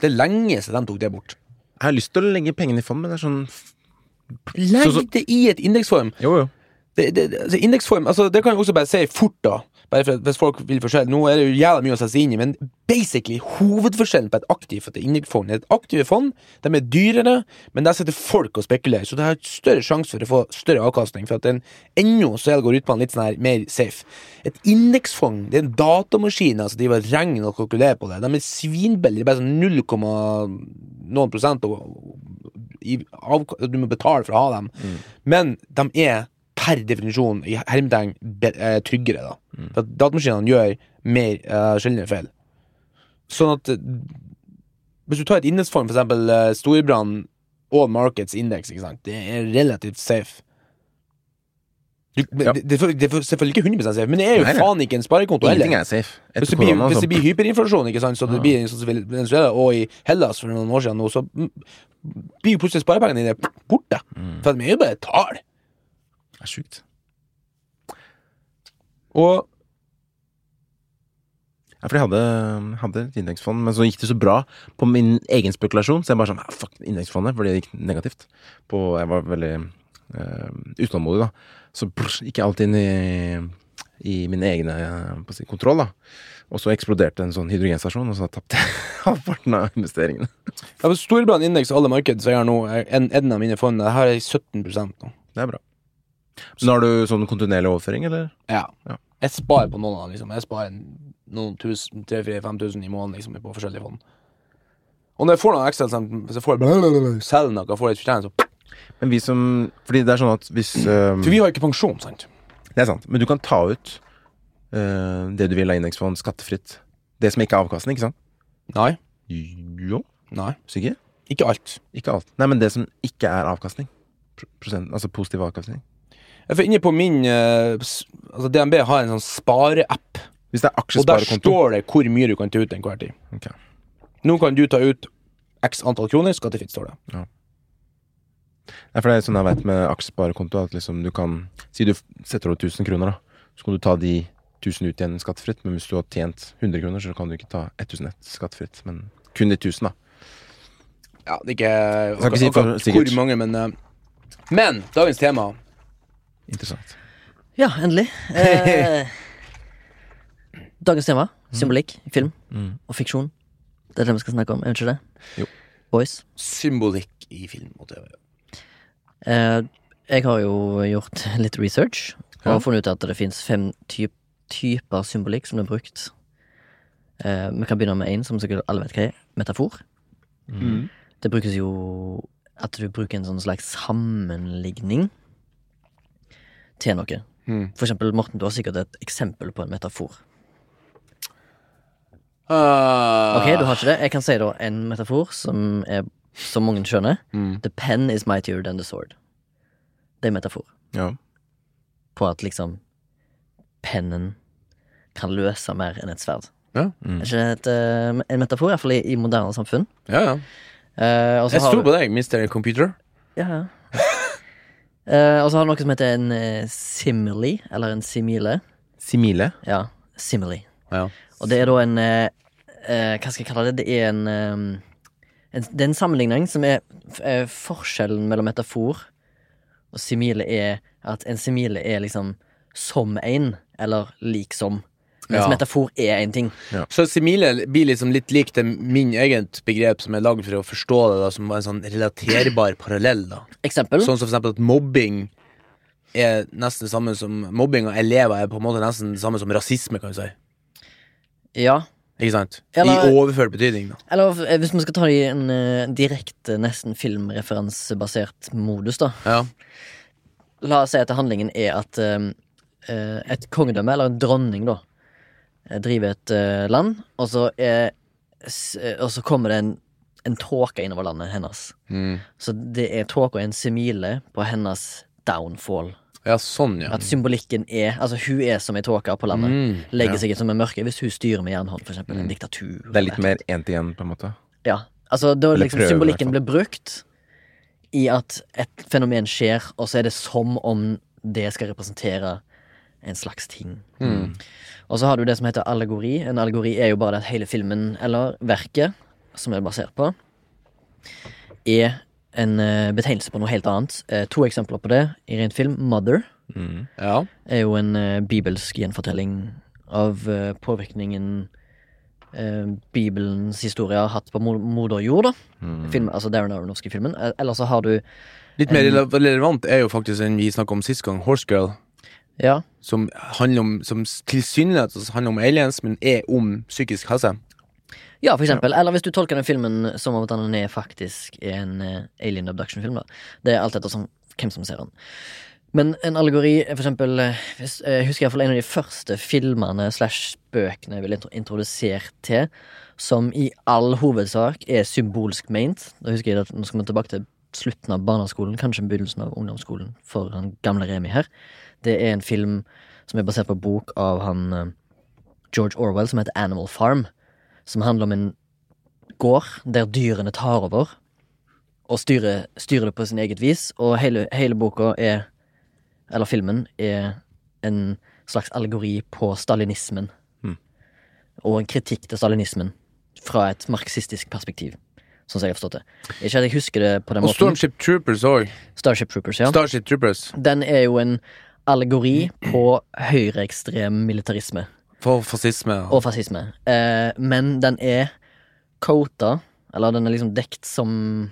Det er lenge siden de tok det bort. Jeg har lyst til å legge pengene i fond, men det er sånn Legg det i et indeksform. Jo, jo. Det, det, det- altså, indeksform, altså, det kan jeg også bare si fort, da. Bare for, at hvis folk vil forskjell. Nå er det jo jævla mye å sette seg inn i, men basically hovedforskjellen på et aktivt og et indeksfond er et aktive fond. De er dyrere, men der sitter folk og spekulerer, så det har større sjanse for å få større avkastning. For at en ennå så på en litt sånn her mer safe. Et indeksfond det er en datamaskin altså, de vil regne og kalkulere på det. De er svinbillige, bare sånn 0, noen prosent og, i, av, du må betale for å ha dem. Men de er per definisjon i hermetegn eh, tryggere, da. For at datamaskinene gjør mer uh, sjeldne feil. Sånn at eh, Hvis du tar et indeksform, for eksempel uh, Storebrand All Markets Index, ikke sant? det er relativt safe. Du, Ja. det, det, det er selvfølgelig ikke 100 safe, men det er jo Nei, faen ikke en sparekonto heller. er safe. Hvis det, blir, korona, hvis det blir hyperinflasjon, ikke sant, så det blir sånn som Venezuela og i Hellas for noen år siden, nå, så mm, blir jo plutselig sparepengene dine borte. Mm. For de er jo bare tall. Det er sjukt. Og Ja, for jeg hadde, hadde et indeksfond, men så gikk det så bra på min egen spekulasjon, så jeg bare sånn ah, Fuck indeksfondet, fordi det gikk negativt. På, jeg var veldig eh, utålmodig, da. Så brr, gikk jeg alltid inn i, i min egen eh, si, kontroll, da. Og så eksploderte en sånn hydrogenstasjon, og så tapte jeg halvparten av investeringene. ja, stor Storebrand indeks og alle markeder så jeg har nå en, en av mine fond Jeg er 17 nå. Det er bra. Men har du sånn kontinuerlig overføring, eller? Ja. Ja. Jeg sparer på noen av dem, liksom. Jeg sparer noen tusen, 3-4-5000 i måneden liksom, på forskjellige fond. Og når jeg får noen ekstra, hvis jeg får selger noe, får litt fortjeneste, så Men vi som Fordi det er sånn at hvis um, For vi har ikke pensjon, sant? Det er sant. Men du kan ta ut uh, det du vil av indeksfond skattefritt. Det som ikke er avkastning, ikke sant? Nei. Jo, Nei. sikker? Ikke alt. Ikke alt. Nei, men det som ikke er avkastning. Prosent, altså positiv avkastning. Jeg får inne på min eh, Altså DNB har en sånn spareapp, Hvis det er og der står det hvor mye du kan ta ut enhver tid. Ok. Nå kan du ta ut x antall kroner, skattefritt, står det. Ja. Nei, for det er sånn jeg vet med aksjesparekonto, at liksom du kan Si du setter over 1000 kroner, da. Så kan du ta de 1000 ut igjen skattefritt, men hvis du har tjent 100 kroner, så kan du ikke ta 1001 skattefritt, men kun de 1000, da. Ja, det er ikke Skal ikke si for akkurat sikkert. hvor mange, men eh, Men dagens tema Interessant. Ja, endelig. Eh, dagens tema. Symbolikk i film Mm. og fiksjon. Det er det vi skal snakke om, er det ikke det? Jo. Boys. symbolikk i film og TV. Eh, jeg har jo gjort litt research og Ja. funnet ut at det fins fem typ, typer symbolikk som er brukt. Eh, vi kan begynne med én som sikkert alle vet hva er. Metafor. Det brukes jo at du bruker en sånn slags sammenligning til noe. Mm. For eksempel, Morten, du har sikkert et eksempel på en metafor. Uh... Ok, du har ikke det. Jeg kan si da en metafor som er som mange skjønner. Mm. The pen is mightier than the sword. Det er en metafor Ja. på at liksom pennen kan løse mer enn et sverd. Ja. Mm. Er ikke det et, eh, en metafor, iallfall i, i moderne samfunn? Ja, ja. Uh, Jeg du- på deg, Mr. Computer. Ja, ja. Eh, og så har du noe som heter en uh, simile, eller en simile. Simile. Ja, simile. Ja. Og det er da en eh, eh, Hva skal jeg kalle det? Det er en, eh, en Det er en sammenligning som er f- eh, forskjellen mellom metafor og simile er at en simile er liksom som en, eller lik som. Mens Ja. metafor er en ting. Så simile blir liksom litt lik til min eget begrep som er lagd for å forstå det, da, som en sånn relaterbar parallell. da Eksempel. Sånn som for eksempel at mobbing er nesten det samme som Mobbing av elever er på en måte nesten det samme som rasisme, kan du si. Ja. Ikke sant? Eller- I overført betydning, da. Eller eh, hvis vi skal ta det i en uh, direkte, nesten filmreferansebasert modus, da. Ja. La oss si at handlingen er at eh, eh, et kongedømme, eller en dronning, da, eh, driver et eh, land, og så, er, eh, og så kommer det en, en tåke innover landet hennes. Mm. Så det er tåka en simile på hennes downfall. ja, sånn, ja. At symbolikken er Altså, hun er som ei tåke på landet. Mm. Legger seg som en mørke hvis hun styrer med jernhånd, for eksempel. En diktatur. Det er litt mer én til én, på en måte. Ja, altså da liksom prøver, symbolikken blir brukt i at et fenomen skjer, og så er det som om det skal representere en slags ting. Mm. Og så har du det som heter allegori. En allegori er jo bare det at hele filmen, eller verket, som er basert på, er en eh, betegnelse på noe helt annet. Eh, to eksempler på det i rent film. Mother Mm. Ja. er jo en eh, bibelsk gjenfortelling av påvirkningen eh, Bibelens historie har hatt på mo moder jord, da. Mm. Film, altså Darren Aronofsky filmen Eh, Eller så har du Litt mer rele- relevant er jo faktisk den vi snakka om sist gang, Horse Girl. Ja, Som handler om Som tilsynelatende handler om aliens, men er om psykisk helse. ja for eksempel. Eller hvis du tolker den filmen som om den er faktisk en eh, alien abduction-film. da Det er alt etter som, hvem som ser den. Men en allegori for eksempel eh, hvis, eh, Jeg husker iallfall en av de første filmene slash bøkene jeg ble intro- introdusert til, som i all hovedsak er symbolsk meint. Da husker jeg at Nå skal vi tilbake til slutten av barneskolen, kanskje begynnelsen av ungdomsskolen, for han gamle Remi her. Det er en film som er basert på en bok av han eh, George Orwell, som heter Animal Farm. Som handler om en gård der dyrene tar over, og styrer, styrer det på sin eget vis. Og hele, hele boka er, eller filmen, er en slags allegori på stalinismen. Mm. Og en kritikk til stalinismen fra et marxistisk perspektiv. Sånn som jeg har forstått det. Ikke at jeg husker det på den Og måten. Stormship Troopers òg. Starship Troopers, ja. Starship Troopers. Den er jo en allegori på høyreekstrem militarisme For fascisme. og fascisme. Eh, men den er quota, eller den er liksom dekt som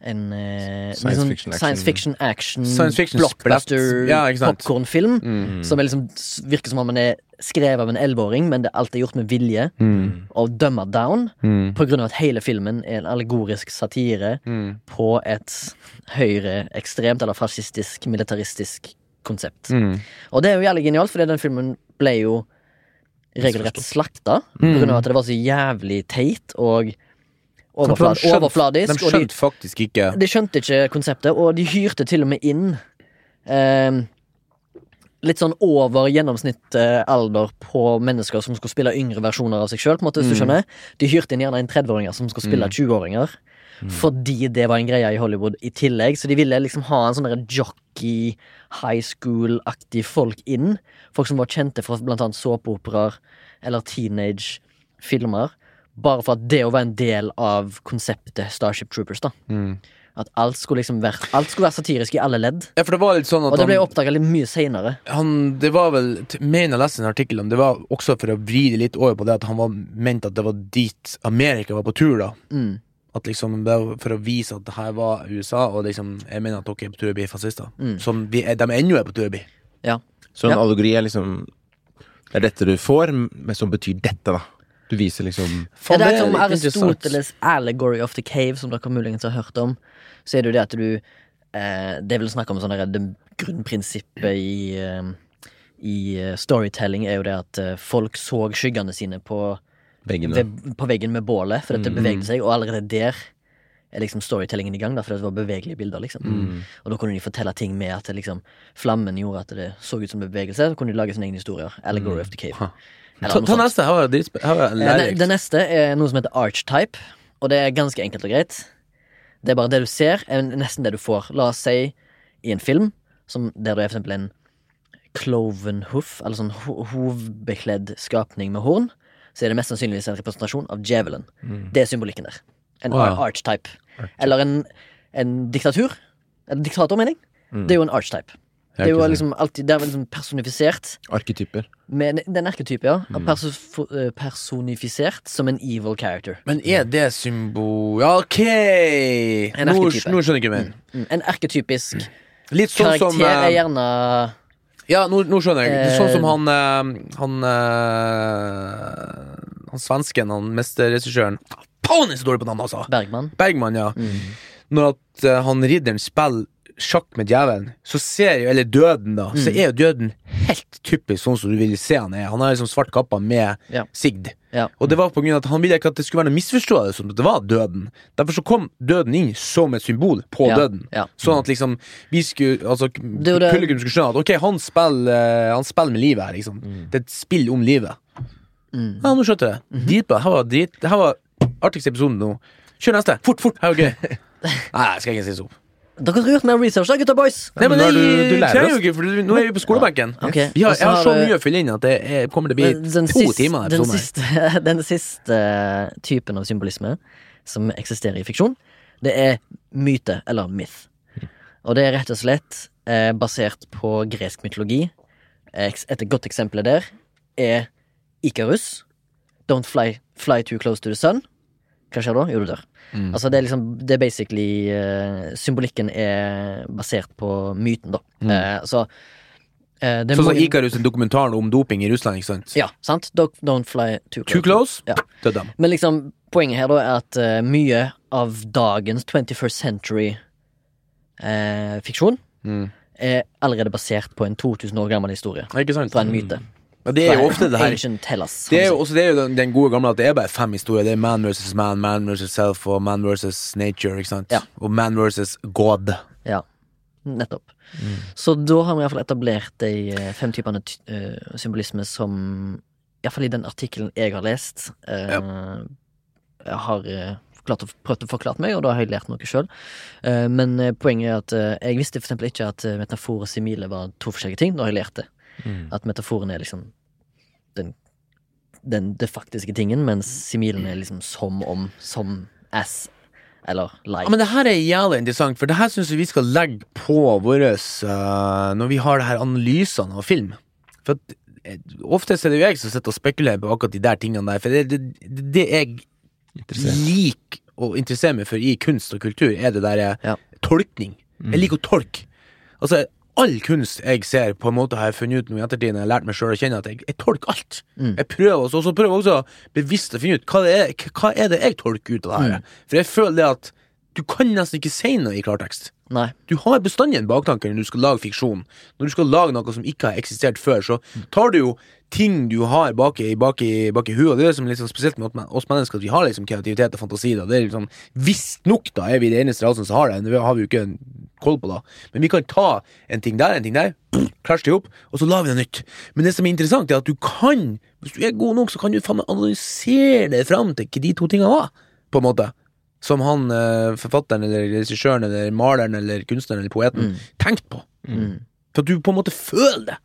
en eh, Science liksom fiction science fiction action, Science fiction blockbuster. Ja, popkornfilm. Mm. Som liksom, virker som om den er skrevet av en elleveåring, men det alt er gjort med vilje. Mm. Og dømmer down, Mm. på grunn av at hele filmen er en allegorisk satire Mm. på et høyreekstremt eller fascistisk, militaristisk konsept. Mm. Og det er jo jævlig genialt, fordi den filmen ble jo regelrett slakta. Mm. av at det var så jævlig teit og overflad, De skjønte- overfladisk. De og de, skjønte faktisk ikke de skjønte ikke konseptet, og de hyrte til og med inn eh, litt sånn over gjennomsnitt alder på mennesker som skulle spille yngre versjoner av seg sjøl. Mm. De hyrte inn gjerne en 30-åringer som skulle spille 20-åringer. Fordi det var en greie i Hollywood i tillegg. Så de ville liksom ha en sånn der jockey, high school-aktig folk inn. Folk som var kjente for blant annet såpeoperaer eller teenage-filmer. Bare for at det å være en del av konseptet Starship Troopers. da Mm. At alt skulle liksom være Alt skulle være satirisk i alle ledd. Ja, for det var litt sånn at Og det ble oppdaga litt mye seinere. Det var vel Mener jeg leste en artikkel om Det var også for å vri det litt over på det at han var ment at det var dit Amerika var på tur, da. Mm. At liksom For å vise at det her var USA, og liksom Jeg mener at dere er på tur å bli fascister. Mm. Som vi de ennå er på tur å bli. Så en Ja. allegori er liksom Det er dette du får, men som betyr dette, da. Du viser liksom Ja, det er som. Aristoteles' allegory of the cave, som dere muligens har hørt om. Så er det jo det at du eh, Det er vel snakk om sånn der, det grunnprinsippet i eh, I eh, storytelling er jo det at eh, folk så skyggene sine på, veggene. ved, på veggen med bålet, for dette Mm. bevegde seg, og allerede der er liksom storytellingen i gang, da, for det var bevegelige bilder, liksom. Mm. Og da kunne de fortelle ting med at liksom, flammen gjorde at det så ut som bevegelse, så kunne de lage sine egne historier. Allegory of the cave. Ta, ta neste. Her var det det Eh. Det neste er noe som heter archetype, og det er ganske enkelt og greit. Det er bare det du ser, er nesten det du får. La oss si i en film som der du er for eksempel en cloven hoof, eller sånn ho hovbekledd skapning med horn, så er det mest sannsynligvis en representasjon av djevelen. Det er symbolikken der. En oh, ja. archetype. archetype. Eller en, en diktatur. En diktator, mener jeg. Det er jo en archetype. Det er jo liksom alltid Det er liksom personifisert Arketyper. med den arketype, ja. Perso eh, personifisert som en evil character. Men er det symbol... Ja, ok! En Nå, nå skjønner jeg ikke mer. Mm, En arketypisk Litt sånn karakter som er eh, gjerne Ja, nå, nå skjønner jeg. Det sånn Eh, som han eh, Han eh, Han svensken, han mesterregissøren Faen, jeg er så dårlig på navn, altså! Bergman. Bergman, ja. Mm. Når at eh, han ridderen spiller sjakk med djevelen, så ser jo Eller døden, da. Så Mm. er jo døden helt typisk sånn som du vil se han er. Han har liksom svart kappa med Ja. sigd. Ja. Og det var på grunn av at han ville ikke at det skulle være noe misforståelse om at det var døden. Derfor så kom døden inn som et symbol på Ja, døden. Sånn at liksom vi skulle Altså publikum skulle skjønne at ok, han spiller, eh, han spiller med livet her, liksom. Det er et spill om livet. Mm. Ja, nå skjønte jeg det. Dritbra. Her var drit her var artigste episoden nå. Kjør neste. Fort, fort. Her var gøy. Nei, jeg skal ikke si opp. Dere har gjort mer research, da, gutta boys. Nei, men er du- du lærer oss. ikke, for nå er vi på skolebenken. Ok, Vi har, jeg har har så mye å fylle inn at det er, kommer til å bli den to siste- timer. Den siste, den siste typen av symbolisme som eksisterer i fiksjon, det er myte, eller myth. Og det er rett og slett eh, basert på gresk mytologi. Et godt eksempel der er Ikarus. Don't fly, fly too close to the sun. Hva skjer da? Jo, du dør. Mm. Altså det er liksom Det er basically uh, Symbolikken er basert på myten, da. Mm. Uh, så uh, Sånn som Ikarus, en dokumentaren om doping i Russland, ikke sant? Ja, sant? Don't, don't fly too close. Too close? Ja. Døde dem. Men liksom, poenget her da er at uh, mye av dagens 21st century eh, fiksjon Mm. er allerede basert på en 2000 år gammel historie. Ikke sant? Fra en myte. Ja, det er jo ofte det her Det er jo også det er jo den, den gode gamle at det er bare fem historier. Det er man versus man, man versus self og man versus nature. ikke sant? Ja. Og man versus god. Ja, nettopp. Så da har vi iallfall etablert de eh, fem typene uh, symbolisme som Iallfall i den artikkelen jeg har lest, eh, jeg har uh, klart å, prøvd å forklare meg, og da har jeg lært noe sjøl. men poenget er at jeg visste for eksempel ikke at metafor og simile var to forskjellige ting. Da har jeg lært det. At metaforen er liksom den, den det faktiske tingen, mens similen er liksom som om, som as, eller like. Ja, men det her er jævlig interessant, for det her syns jeg vi skal legge på våre Når vi har det her analysene av film. For at, eh, Oftest er det jo jeg som sitter og spekulerer på akkurat de der tingene der. For det, det, det, jeg liker å interessere meg for i kunst og kultur, er det der Ja. tolkning. Jeg liker å tolke. Altså, all kunst jeg ser, på en måte har jeg funnet ut nå i ettertid, når jeg har lært meg sjøl å kjenne at jeg, jeg tolker alt. Jeg prøver også, også prøver også bevisst å finne ut hva det er, hva er det jeg tolker ut av det her. For jeg føler det at du kan nesten ikke si noe i klartekst. Nei. Du har bestandig en baktanke når du skal lage fiksjon. Når du skal lage noe som ikke har eksistert før, så tar du jo ting du har bak i, bak i, bak i huet. Det er det som er litt sånn spesielt med oss mennesker, at vi har liksom kreativitet og fantasi. Da. Det er liksom, Visstnok da er vi det eneste rasen som har det. Det har vi jo ikke koll på, da. Men vi kan ta en ting der, en ting der, klasje det opp, og så lager vi noe nytt. Men det som er interessant, er at du kan, hvis du er god nok, så kan du faen meg analysere det fram til hva de to tingene var, på en måte. Som han eh, forfatteren eller regissøren eller maleren eller kunstneren eller poeten tenkte på. For at du på en måte føler det.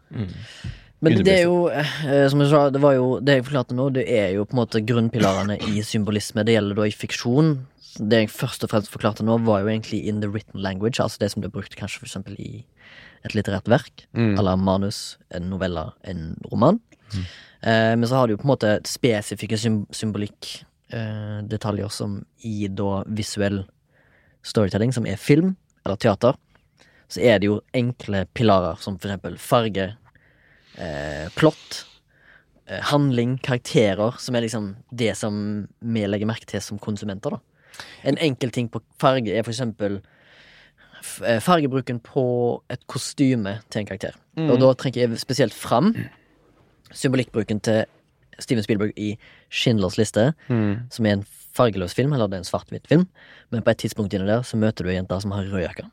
Men det er jo, eh, som jeg sa, det var jo Det jeg forklarte nå, det er jo på en måte grunnpilarene i symbolisme. Det gjelder da i fiksjon. Det jeg først og fremst forklarte nå, var jo egentlig in the written language. Altså det som ble brukt kanskje for eksempel i et litterært verk. Eller manus, en novelle, en roman. Eh, men så har du jo på en måte spesifikke symbolikk, eh, detaljer som i da visuell storytelling, som er film eller teater. Så er det jo enkle pilarer som for eksempel farge, eh, plott, eh, handling, karakterer, som er liksom det som vi legger merke til som konsumenter, da. En enkel ting på farge er for eksempel eh, fargebruken på et kostyme til en karakter. Og da trekker jeg spesielt fram symbolikkbruken til Steven Spielberg i Schindlers liste, som er en fargeløs film, eller det er en svart-hvitt film, men på et tidspunkt inni der så møter du ei jente som har rød jakke.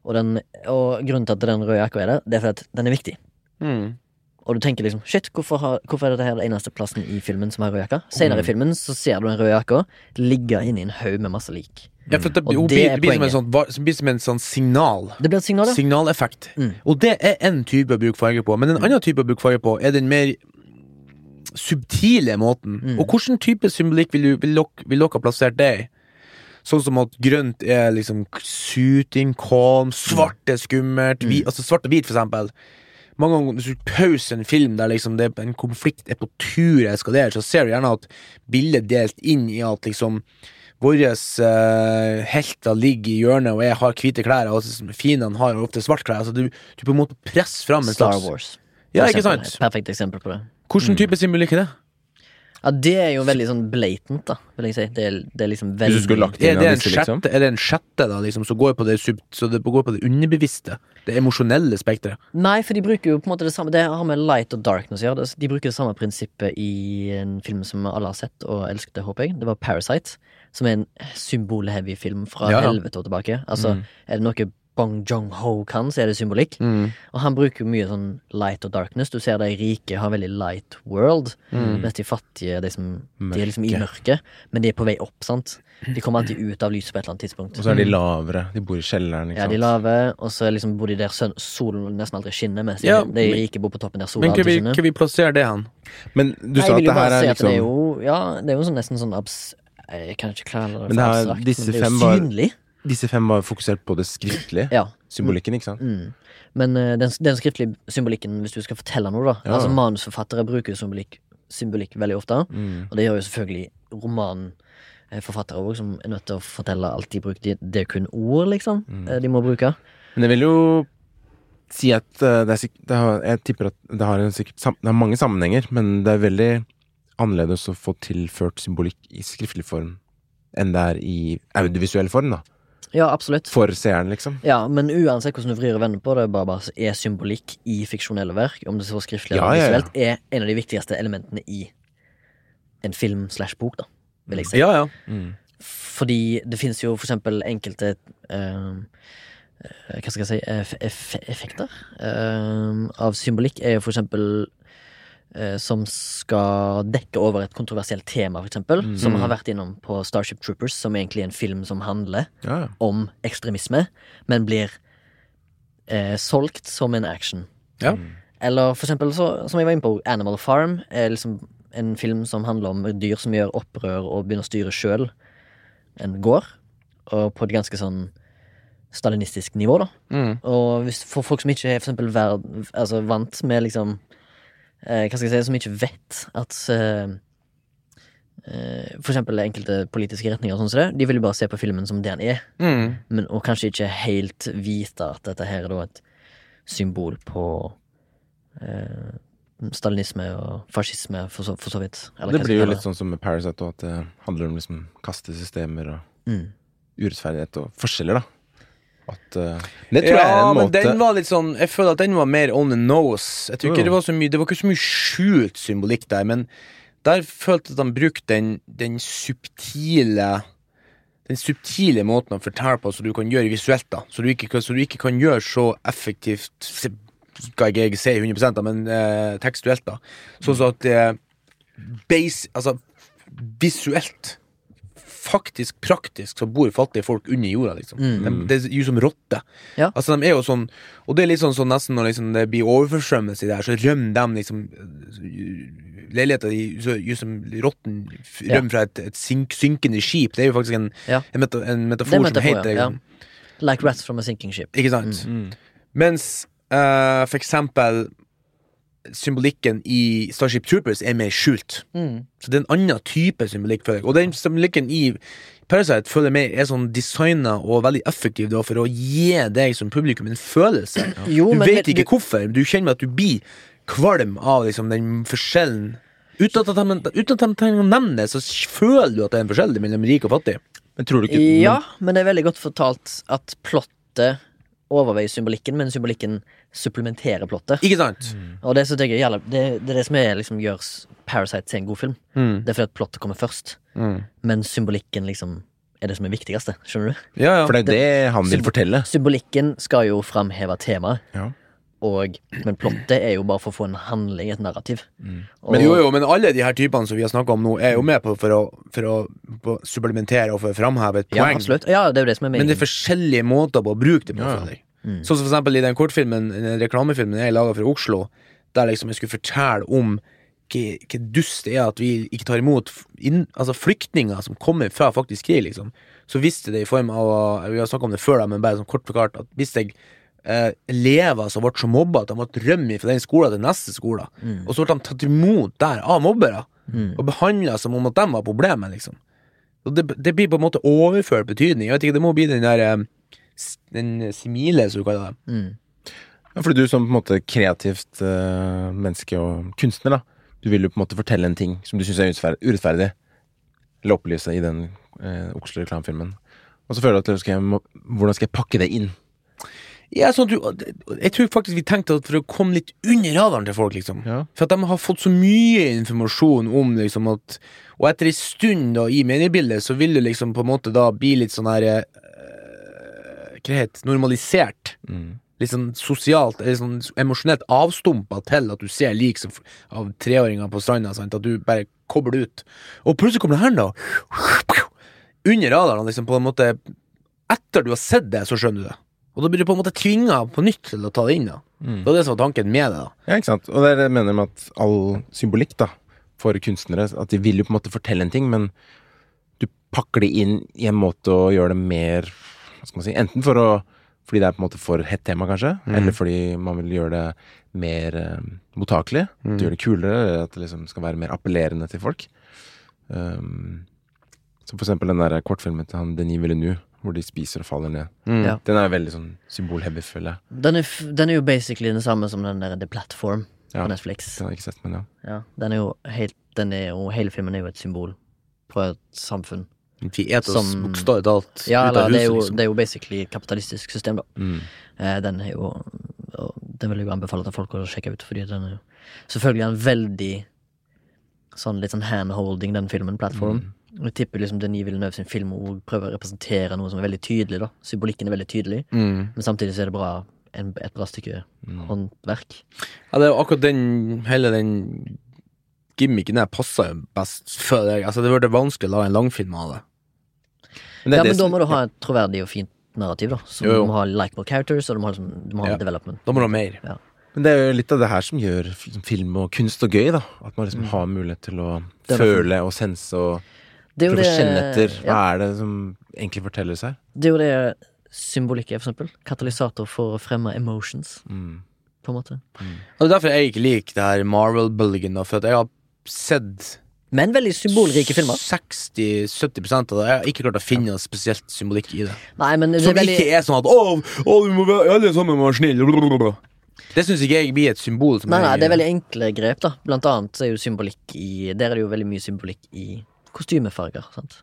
Og, den, og grunnen til at den røde jakka er der, det er fordi at den er viktig. Og du tenker liksom shit, hvorfor, har, hvorfor er dette her den eneste plassen i filmen som har rød jakke? Senere i filmen så ser du den røde jakka ligge inni en haug med masse lik. Ja, for det, Og hun det blir, som en sånn, blir som en sånn signal. Det blir et signal, ja. Signaleffekt. Mm. Og det er en type å bruke farge på. Men en annen type å bruke farge på er den mer subtile måten. Mm. Og hvilken type symbolikk vil, du, vil, dere, vil dere ha plassert det i? Sånn som at grønt er liksom suiting calm, svart er skummelt, Mm. hvi- altså svart og hvit, for eksempel. Mange ganger hvis du pauser en film der liksom det, en konflikt er på tur å eskalere, så ser du gjerne at bildet er delt inn i at liksom Våre uh, helter ligger i hjørnet og jeg har hvite klær, og fiendene har ofte svart klær. Altså du, du på en måte presser fram en Star Wars. Ja, ikke sant? Perfekt eksempel på det. Hvilken type symbolikk er det? Ja, det er jo veldig sånn blatant, da, vil jeg si. Det er, det er liksom Hvis veldig du skulle lagt Er inn det av en disse, liksom? sjette, er det en sjette da, liksom, som går på det, sub, så det går på det underbevisste? Det emosjonelle spekteret? Nei, for de bruker jo på en måte det samme Det har med light og darkness å gjøre. Det- De bruker det samme prinsippet i en film som alle har sett og elsket, det håper jeg. Det var Parasite, som er en symbolheavy film fra Ja, ja. helvete og tilbake. Altså, er det noe Bong Jong-ho kan, så er det symbolikk. Og han bruker mye sånn light og darkness. Du ser de rike har veldig light world, mens de fattige de, som, de er liksom i mørket, men de er på vei opp, sant. De kommer alltid ut av lyset på et eller annet tidspunkt. Og så er de lavere. De bor i kjelleren, ikke Ja, de er lave, og så liksom bor de der solen nesten aldri skinner, mens Ja, de rike bor på toppen der sola Men skinner Men kan vi plassere det hen? Men du Nei, sa at det her er at det er liksom jo Ja, det er jo sånn, nesten sånn abs... Jeg kan ikke klare det Men det for er- disse men det er fem var- synlig. Disse fem var fokusert på det skriftlige. Ja. Symbolikken, ikke sant? Mm. Men uh, den, den skriftlige symbolikken, hvis du skal fortelle noe, da Ja. Altså Manusforfattere bruker symbolikk, symbolikk veldig ofte, Mm. og det gjør jo selvfølgelig romanforfattere òg, som er nødt til å fortelle alt de bruker. Det, det er kun ord, liksom, Mm. eh, de må bruke. Men jeg vil jo si at eh, det er det har, Jeg tipper at det har, en det har mange sammenhenger, men det er veldig annerledes å få tilført symbolikk i skriftlig form enn det er i audiovisuell form, da. Ja, absolutt. for seeren, liksom. Ja, men uansett hvordan du vrir og vender på det, bare, bare er symbolikk i fiksjonelle verk, om det så skriftlig Ja, eller ja, ja. visuelt, er en av de viktigste elementene i en film slash bok, da, vil jeg si. Ja, ja. Fordi det finnes jo for eksempel enkelte eh, eh, Hva skal jeg si eff eff Effekter eh, av symbolikk er jo for eksempel som skal dekke over et kontroversielt tema, for eksempel. Som har vært innom på Starship Troopers, som egentlig er en film som handler Ja, om ekstremisme, men blir eh, solgt som en action. Ja. Eller for eksempel, så, som jeg var inne på, Animal Farm er liksom en film som handler om dyr som gjør opprør og begynner å styre sjøl en gård, og på et ganske sånn stalinistisk nivå, da. Mm. Og hvis, for folk som ikke er for eksempel verd, altså vant med liksom eh, Hva skal jeg si, som ikke vet at eh, eh, For eksempel enkelte politiske retninger sånn som det, de vil jo bare se på filmen som det den er, Mm. men, og kanskje ikke helt vite at dette her er da et symbol på eh, stalinisme og fascisme, for så, for så vidt. Eller Det blir jo litt sånn som med Parasite, at det handler om liksom kaste systemer og Mm. urettferdighet og forskjeller, da. At uh, Det tror jeg er ja, en men måte den var litt sånn Jeg føler at den var mer on the nose. Jeg tror ikke jo. det var så mye Det var ikke så mye skjult symbolikk der, men der følte jeg at han brukte den, den subtile Den subtile måten å fortelle på, så du kan gjøre visuelt, da. Så du ikke, så du ikke kan gjøre så effektivt Skal ikke jeg si 100 da, men eh, tekstuelt, da. Sånn at eh, base, Altså visuelt Faktisk, praktisk, så bor fattige folk under jorda, liksom. De, det er jo som rotter. Ja. Altså, de er jo sånn Og det er litt sånn, sånn nesten når liksom, det blir overforsvømmelse her, så rømmer de liksom Leiligheta di så- som rotten rømmer Ja. fra et, et sink, synkende skip. Det er jo faktisk en, Ja. en, meta, en metafor, metafor, som heter ja. Like rats from a sinking ship. Ikke sant? Mens uh, for eksempel symbolikken i Starship Troopers er mer skjult. Så det er en annen type symbolikk. føler jeg. Og den symbolikken i Parasite føler jeg meg er sånn designa og veldig effektiv da, for å gi deg som publikum en følelse. Jo, du men- vet men- ikke hvorfor, du kjenner at du blir kvalm av liksom, den forskjellen. Uten at, de, uten at de trenger å nevne det, så føler du at det er en forskjell mellom rik og fattig. Men tror du ikke Ja, men det er veldig godt fortalt at plottet overveier symbolikken, men symbolikken supplementerer plottet. Ikke sant? Og det, jeg det, det er det som er, liksom, gjør Parasite til en god film. Mm. Det er fordi at plottet kommer først, men symbolikken liksom er det som er viktigste. Skjønner du? Ja, ja. For det er det han vil fortelle. Symbolikken skal jo framheve temaet, Ja. og, men plottet er jo bare for å få en handling, et narrativ. Og, Men jo, jo, men alle de her typene som vi har snakka om nå, er jo med på for å, for å på supplementere og for å framheve et Ja, poeng. absolutt. Ja, det er jo det som er Men det er forskjellige måter på å bruke det på. Ja. Jeg. Sånn som for eksempel i den kortfilmen, den reklamefilmen jeg laga for Oslo, der liksom jeg skulle fortelle om hva dust det er at vi ikke tar imot inn, altså flyktninger som kommer fra faktisk krig, liksom. Så visste det i form av Vi har snakka om det før, da, men bare sånn kort forklart at hvis jeg eh, elever som ble så mobba at de måtte rømme fra den skolen til neste skole, og så ble de tatt imot der av mobbere, og behandla som om at de var problemet, liksom. Og det, det blir på en måte overført betydning. Jeg vet ikke, Det må bli den der eh, Den simile, som du kaller det. Ja, fordi du som på en måte kreativt uh, menneske og kunstner, da. Du vil jo på en måte fortelle en ting som du syns er urettferdig. Eller opplyse i den uh, Oslo-reklamefilmen. Og så føler du at du skal, jeg må- hvordan skal jeg pakke det inn? Ja, sånn at du, jeg tror faktisk vi tenkte at for å komme litt under radaren til folk, liksom. Ja. For at de har fått så mye informasjon om liksom at Og etter en stund da i mediebildet, så vil det liksom på en måte da bli litt sånn her heter Normalisert. Litt sånn sosialt, litt sånn emosjonelt avstumpa til at du ser lik av treåringer på stranda. Sant? At du bare kobler ut. Og plutselig kommer det her, da. Under radaren, liksom, på en måte Etter du har sett det, så skjønner du det. Og da blir du på en måte tvinga på nytt til å ta det inn. da Det var det som var tanken med det. da Ja, ikke sant. Og det er det jeg mener med at all symbolikk, da, for kunstnere, at de vil jo på en måte fortelle en ting, men du pakker det inn i en måte å gjøre det mer si Enten for å fordi det er på en måte for hett tema, kanskje, eller fordi man vil gjøre det mer uh, mottakelig. Mm. Gjøre det kulere, eller at det liksom skal være mer appellerende til folk. Um, som for eksempel den der kortfilmen til han Denis Villeneuve, hvor de spiser og faller ned. Ja. Den er veldig sånn symbolheavy, føler jeg. Den, er, f- den er jo basically den samme som den der The Platform Ja. på Netflix. Den har jeg ikke sett, men ja. Ja, den er jo helt den er jo, Hele filmen er jo et symbol på et samfunn. Vi et oss bokstavelig talt Ja, ut av huset. det er, jo, liksom. det er jo basically kapitalistisk system, da. Mm. Eh, den er jo Den vil jeg jo anbefale til folk å sjekke ut, fordi den er jo Selvfølgelig en veldig sånn litt sånn handholding, den filmen, Platform. Jeg tipper liksom Denis Villeneuve sin film og prøver å representere noe som er veldig tydelig, da. Symbolikken er veldig tydelig, Mm. men samtidig så er det bra en, et bra stykke håndverk. Ja, det er jo akkurat den Hele den gimmicken der passer jo best før deg. Altså, det ble vanskelig å lage en langfilm av det. Men det Ja, det men da må du ha et troverdig og fint narrativ, da. Som Jo, jo. må ha likeable characters, og du må ha, liksom, du må ha Ja. development. Da må du ha mer. Men det er jo litt av det her som gjør film og kunst og gøy, da. At man liksom har mulighet til å Mm. Det føle og sense og Det prøve å kjenne etter. Hva ja. er det som egentlig fortelles her? Det er jo det symbolikk er, for eksempel. Katalysator for å fremme emotions, Mm. på en måte. Og det er derfor jeg ikke liker det her Marvel-bølgen, for at jeg har sett Men veldig symbolrike filmer. 60-70 av det. Jeg har ikke klart å finne noe spesielt symbolikk i det. Nei, men det Som er veldig ikke er sånn at Å, å vi må være alle sammen må være snille. Det syns ikke jeg blir et symbol. Som Nei, nei, det er veldig enkle grep, da. Blant annet er jo symbolikk i Der er det jo veldig mye symbolikk i kostymefarger, sant.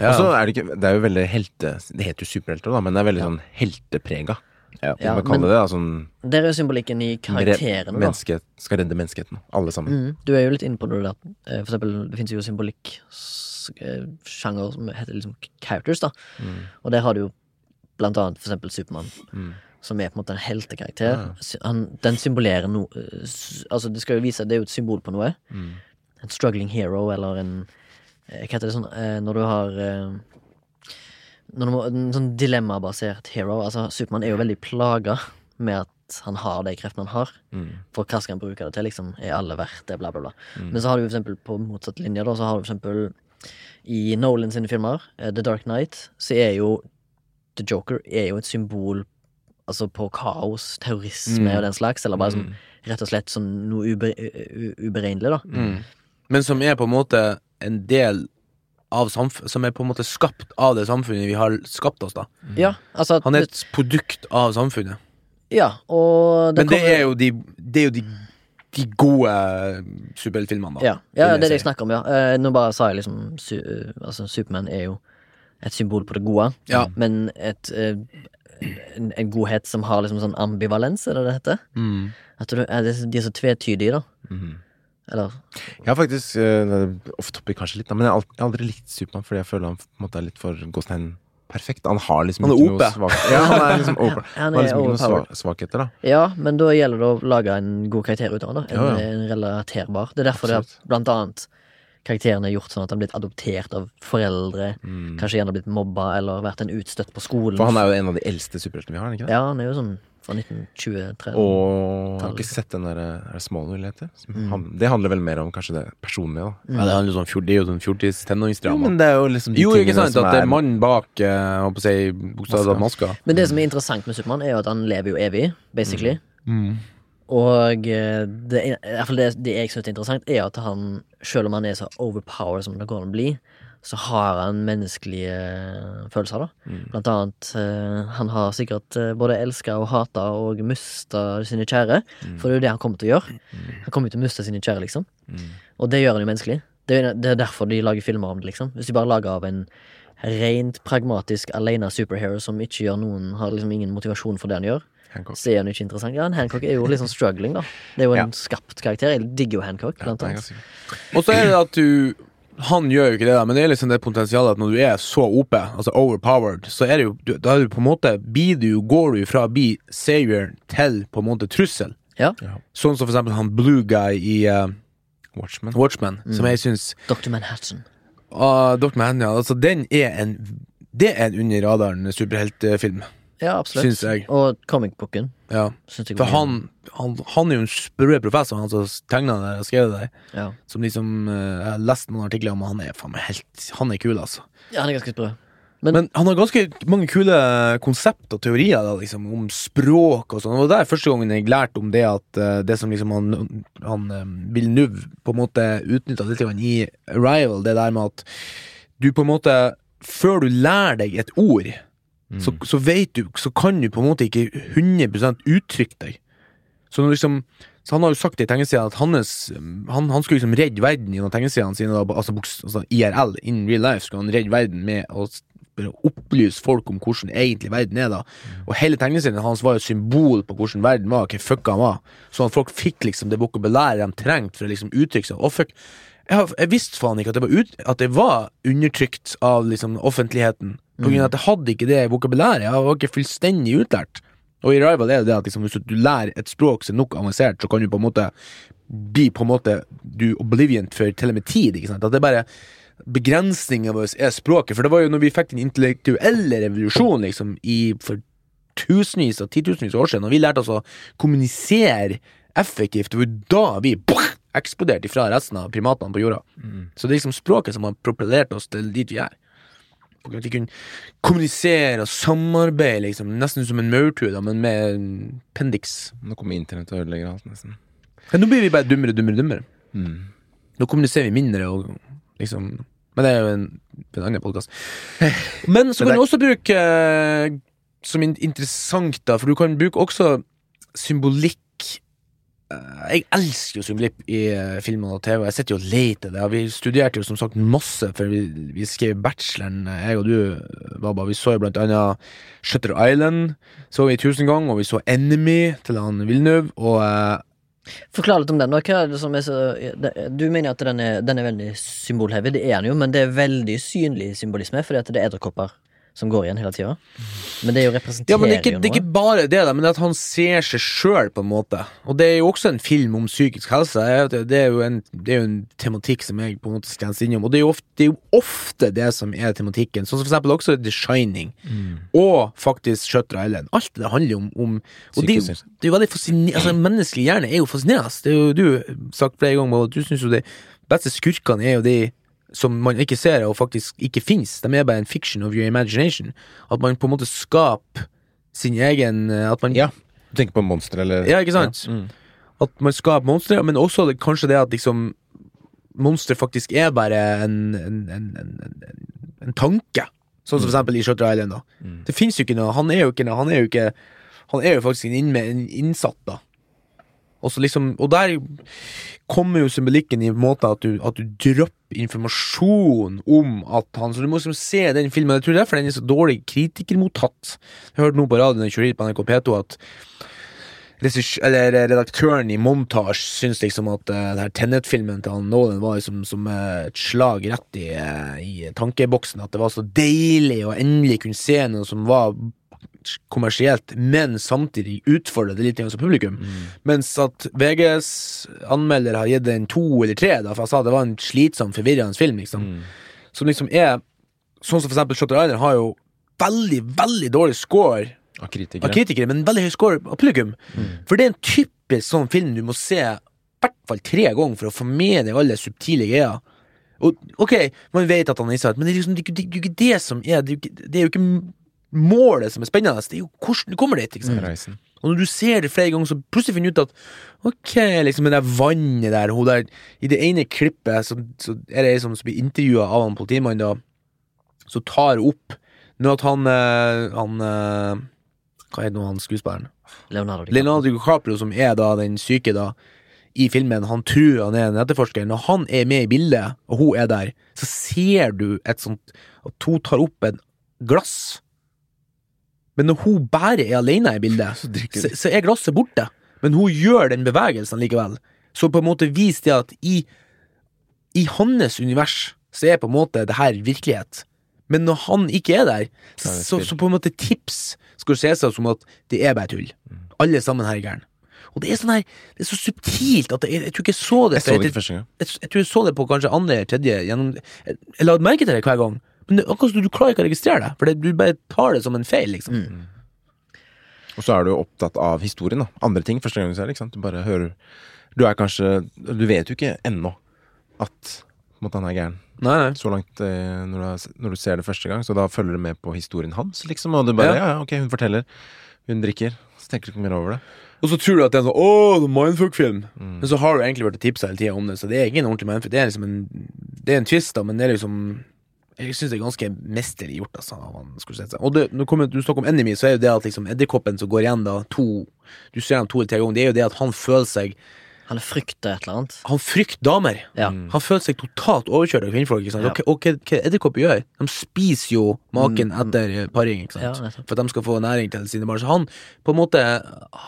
ja. Og så er det ikke Det er jo veldig helte Det heter jo superhelter, da, men det er veldig sånn helteprega. Ja. Ja, man kaller det da sånn Der er jo symbolikken i karakterene, menneske, Skal redde menneskeheten. Alle sammen. Mm, du er jo litt inne på det der. Eh, For eksempel, det finnes jo symbolikk s- eh, som heter liksom characters, da. Mm. Og der har du jo blant annet for eksempel Supermann. Mm. Som er på en måte en heltekarakter. Ja. Han, den symbolerer noe eh, Altså, det skal jo vise Det er jo et symbol på noe. Mm. En struggling hero, eller en Hva heter det sånn Når du har når du må, En sånn dilemmabasert hero. Altså, Supermann er jo veldig plaga med at han har de kreftene han har. Mm. For hva skal han bruke det til? liksom Er alle verdt det? Bla, bla, bla. Mm. Men så har du for eksempel på motsatt linje, da, så har du for eksempel i Nolan sine filmer, eh, The Dark Knight, så er jo The Joker er jo et symbol Altså på kaos, terrorisme Mm. og den slags, eller bare som, Mm. rett og slett sånn noe ube, uberegnelig, da. mm. Men som er på en måte en del av samfunnet Som er på en måte skapt av det samfunnet vi har skapt oss, da. Ja, altså Han er et produkt av samfunnet. Ja, og Men det kommer- er jo de, det er jo de, de gode superheltfilmene, da. Ja, ja det er det jeg snakker om, ja. Eh, nå bare sa jeg liksom su eh, Altså, Supermann er jo et symbol på det gode, Ja. men et eh, en, en godhet som har liksom sånn ambivalens, er det det heter? Mm. At du, er det, de er så tvetydige, da. Mhm. Eller Jeg har faktisk uh, Off topic kanskje litt, da, men jeg har aldri likt Supermann fordi jeg føler han på en måte er litt for Gåstein perfekt. Han har liksom Han er ikke noe svak- Ja, han er liksom over. Han Han er liksom ikke noen svakheter, da. Ja, men da gjelder det å lage en god karakter ut av det. da. En, Ja, ja. en relaterbar. Det er derfor det er blant annet karakterene er gjort sånn at han har blitt adoptert av foreldre. Mm. Kanskje gjerne blitt mobba eller vært en utstøtt på skolen. For han er jo en av de eldste superheltene vi har, er ikke det? Ja, han er jo sånn fra 1923. Og jeg har ikke sett den der er det Smallville heter. Mm. Det handler vel mer om kanskje det personlige, da. Ja, det handler jo sånn fjord, det er jo sånn fjortis Jo, men det er jo liksom de Jo, ikke sant, som at det er mannen bak uh, på å si, bokstavelig talt maska. Men det som er interessant med Supermann, er jo at han lever jo evig, basically. Mm. Og eh, det, i hvert fall det, det jeg syns er interessant, er at han, selv om han er så overpowered som det går an å bli, så har han menneskelige følelser, da. Mm. Blant annet eh, Han har sikkert eh, både elska og hata og mista sine kjære. For det er jo det han kommer til å gjøre. Han kommer til å miste sine kjære, liksom. Mm. Og det gjør han jo menneskelig. Det er, det er derfor de lager filmer om det, liksom. Hvis de bare lager av en rent pragmatisk alene superhero som ikke gjør noen Har liksom ingen motivasjon for det han gjør, Hancock. så er han ikke interessant. Ja, Hancock er jo litt sånn struggling, da. Det er jo en Ja. skapt karakter. Jeg digger jo Hancock, blant er annet. Og så er det at du Han gjør jo ikke det, da, men det er liksom det potensialet at når du er så OP, altså overpowered, så er det jo du- Da er du på en måte blir du, Går du fra å bli savior til på en måte trussel. Ja. Ja. Sånn som for eksempel han blue guy i uh, Watchmen. Watchmen, som jeg syns Dr. Manhattan. uh, Dr. Manhattan, ja, altså den er en Det er en under radaren superheltfilm, Ja, absolutt. syns jeg. Og comic-booken. Ja. For han, han, han er jo en sprø professor, han som tegna det og skrev det ja. Som liksom eh, Jeg har lest noen artikler om han er faen meg helt Han er kul, altså. ja, han er ganske sprø. Men, han har ganske mange kule konsept og teorier da, liksom, om språk og sånn. Og det er første gangen jeg lærte om det at uh, det som liksom han, han uh, Villeneuve på en måte utnytta litt i Arrival, det der med at du på en måte Før du lærer deg et ord, så, så vet du Så kan du på en måte ikke 100% uttrykke deg. Så, når liksom, så han har jo sagt i tegneseriene at hans, han, han skulle liksom redde verden gjennom tegneseriene sine, altså, altså IRL, in real life, skulle han redde verden med å opplyse folk om hvordan egentlig verden er, da. Og hele tegneserien hans var jo et symbol på hvordan verden var, hva fucka han var. Sånn at folk fikk liksom det vokabulæret de trengte for å liksom uttrykke seg. Og fuck, jeg, jeg visste faen ikke at det var, ut, at det var undertrykt av liksom offentligheten. På grunn av at jeg hadde ikke det vokabulæret. Jeg var ikke fullstendig utlært. Og i Rival er det det at liksom, hvis du lærer et språk som er nok avansert, så kan du på en måte bli på en måte du obliviant for til og med tid. Ikke sant? At det er bare begrensninga vår er språket. For det var jo når vi fikk den intellektuelle revolusjonen liksom, for tusenvis og titusenvis av år siden, og vi lærte oss å kommunisere effektivt, det var jo da vi eksploderte ifra resten av primatene på jorda. Så det er liksom språket som har propellert oss til dit vi er. At vi kunne kommunisere og samarbeide, liksom, nesten som en maurtue, men med en pendix. Nå kommer internett og ødelegger alt, nesten. Men nå blir vi bare dummere, dummere, dummere. Mm. Nå kommuniserer vi mindre og liksom Men det er jo en, en annen podkast. Men så kan du også bruke eh, som interessant, da, for du kan bruke også symbolikk Jeg elsker jo symbolikk i eh, film og TV. Jeg sitter jo og leter det. Vi studerte jo som sagt masse før vi, vi skrev bacheloren, eh, jeg og du, Baba. Vi så jo blant annet Shutter Island så vi tusen ganger, og vi så Enemy til han Villeneuve, og eh, Forklar litt om den. så, du mener at den er, den er veldig symbolheavy. Det er den jo, men det er veldig synlig symbolisme, fordi at det er edderkopper som går igjen hele tida. Men det er jo representerer Ja, men det er, ikke, jo det er noe. ikke bare det, da, men at han ser seg sjøl, på en måte. Og det er jo også en film om psykisk helse. Det er jo en, det er jo en tematikk som jeg på en måte skrenser innom. Og det er, jo ofte, det er jo ofte det som er tematikken. Sånn som for eksempel også The Shining. Og faktisk Shutter Island. Alt det handler om, om Og det, er jo- det er jo veldig fascinerende Altså, menneskelig hjerne er jo fascinerende. Det er jo du sagt flere ganger, og du syns jo de beste skurkene er jo de som man ikke ser og faktisk ikke fins. De er bare en fiction of your imagination. At man på en måte skaper sin egen At man Ja. Du tenker på monster, eller Ja, ikke sant? Ja. Mm. At man skaper monstre, men også det, kanskje det at liksom Monstre faktisk er bare en, en, en, en, en, tanke. Sånn som for eksempel i Shutter Island. da Mm. Det fins jo ikke noe Han er jo ikke noe Han er jo ikke Han er jo faktisk en innsatt, da. Og liksom Og der kommer jo symbolikken i en måte at du, at du dropper informasjon om at han Så du må liksom se den filmen. Jeg tror derfor den er så dårlig kritikermottatt. Jeg hørte nå på radioen på NRK P2 at eller redaktøren i Montage syns liksom at uh, Tennet-filmen til han Nolan var liksom som eh, et slag rett i, uh, i tankeboksen. At det var så deilig å endelig kunne se noe som var kommersielt, men samtidig utfordre det litt som publikum. Mens at VGs anmelder har gitt den to eller tre, da, for jeg sa det var en slitsom, forvirrende film, liksom. Som liksom er Sånn som for eksempel Shutter Island har jo veldig, veldig dårlig score Av av kritikere. kritikere, men veldig høy score av publikum. For det er en typisk sånn film du må se i hvert fall tre ganger for å få med deg alle subtile greier. Og ok, man vet at han er innsatt, men det er, liksom, det, det, det er jo ikke det som er Det er jo ikke, er jo ikke målet som er spennende, det er jo hvordan du kommer dit. Ikke sant? Reisen. Og når du ser det flere ganger, så plutselig finner du ut at Ok, liksom det der vannet der, hun der I det ene klippet så, så er det ei som blir intervjua av han politimannen, da, så tar opp Nå at han eh, Han eh, Hva heter nå han skuespilleren? Leonardo DiCaprio. Leonardo DiCaprio, som er da den syke da i filmen, han tror han er en etterforsker. Når han er med i bildet, og hun er der, så ser du et sånt At hun tar opp et glass. Men når hun bare er alene i bildet, så, så, så, er glasset borte. Men hun gjør den bevegelsen likevel. Så på en måte viser det at i, i hans univers så er på en måte det her virkelighet. Men når han ikke er der, så, Så så, på en måte tips skal se seg som at det er bare tull. Mm. Alle sammen her er gæren. Og det er sånn her Det er så subtilt at jeg, jeg tror ikke jeg så det Jeg så det ikke første gang. jeg, jeg tror jeg så det på kanskje andre, tredje gjennom Jeg, jeg la merke til det hver gang. Men det, akkurat du klarer ikke å registrere det, for det, du bare tar det som en feil, liksom. Og så er du opptatt av historien, da. Andre ting første gang du ser det. Du bare hører Du er kanskje Du vet jo ikke ennå at måte, han er gæren. Nei, nei. Så langt eh, når, du har, når du ser det første gang, så da følger du med på historien hans, liksom. Og du bare Ja. ja, ja, ok, hun forteller. Hun drikker. Så tenker du ikke mer over det. Og så tror du at det er en sånn Åh, det mindfuck-film. Mm. Men så har du egentlig vært tipsa hele tida om det, så det er ikke en ordentlig mindfuck. Det er liksom en Det er en twist, da, men det er liksom Jeg syns det er ganske mesterlig gjort, altså. av han seg. Og det, når kommer- du snakker om Enemy, så er jo det at liksom edderkoppen som går igjen, da, to du ser dem to eller tre ganger, det er jo det at han føler seg Han frykter et eller annet. Han frykter damer. Ja. Han føler seg totalt overkjørt av kvinnfolk. Ikke sant? Ja. Og, hva- og hva hva edderkopper gjør? De spiser jo maken etter eh, paring, ikke sant? Ja, for at de skal få næring til sine barn. Så han på en måte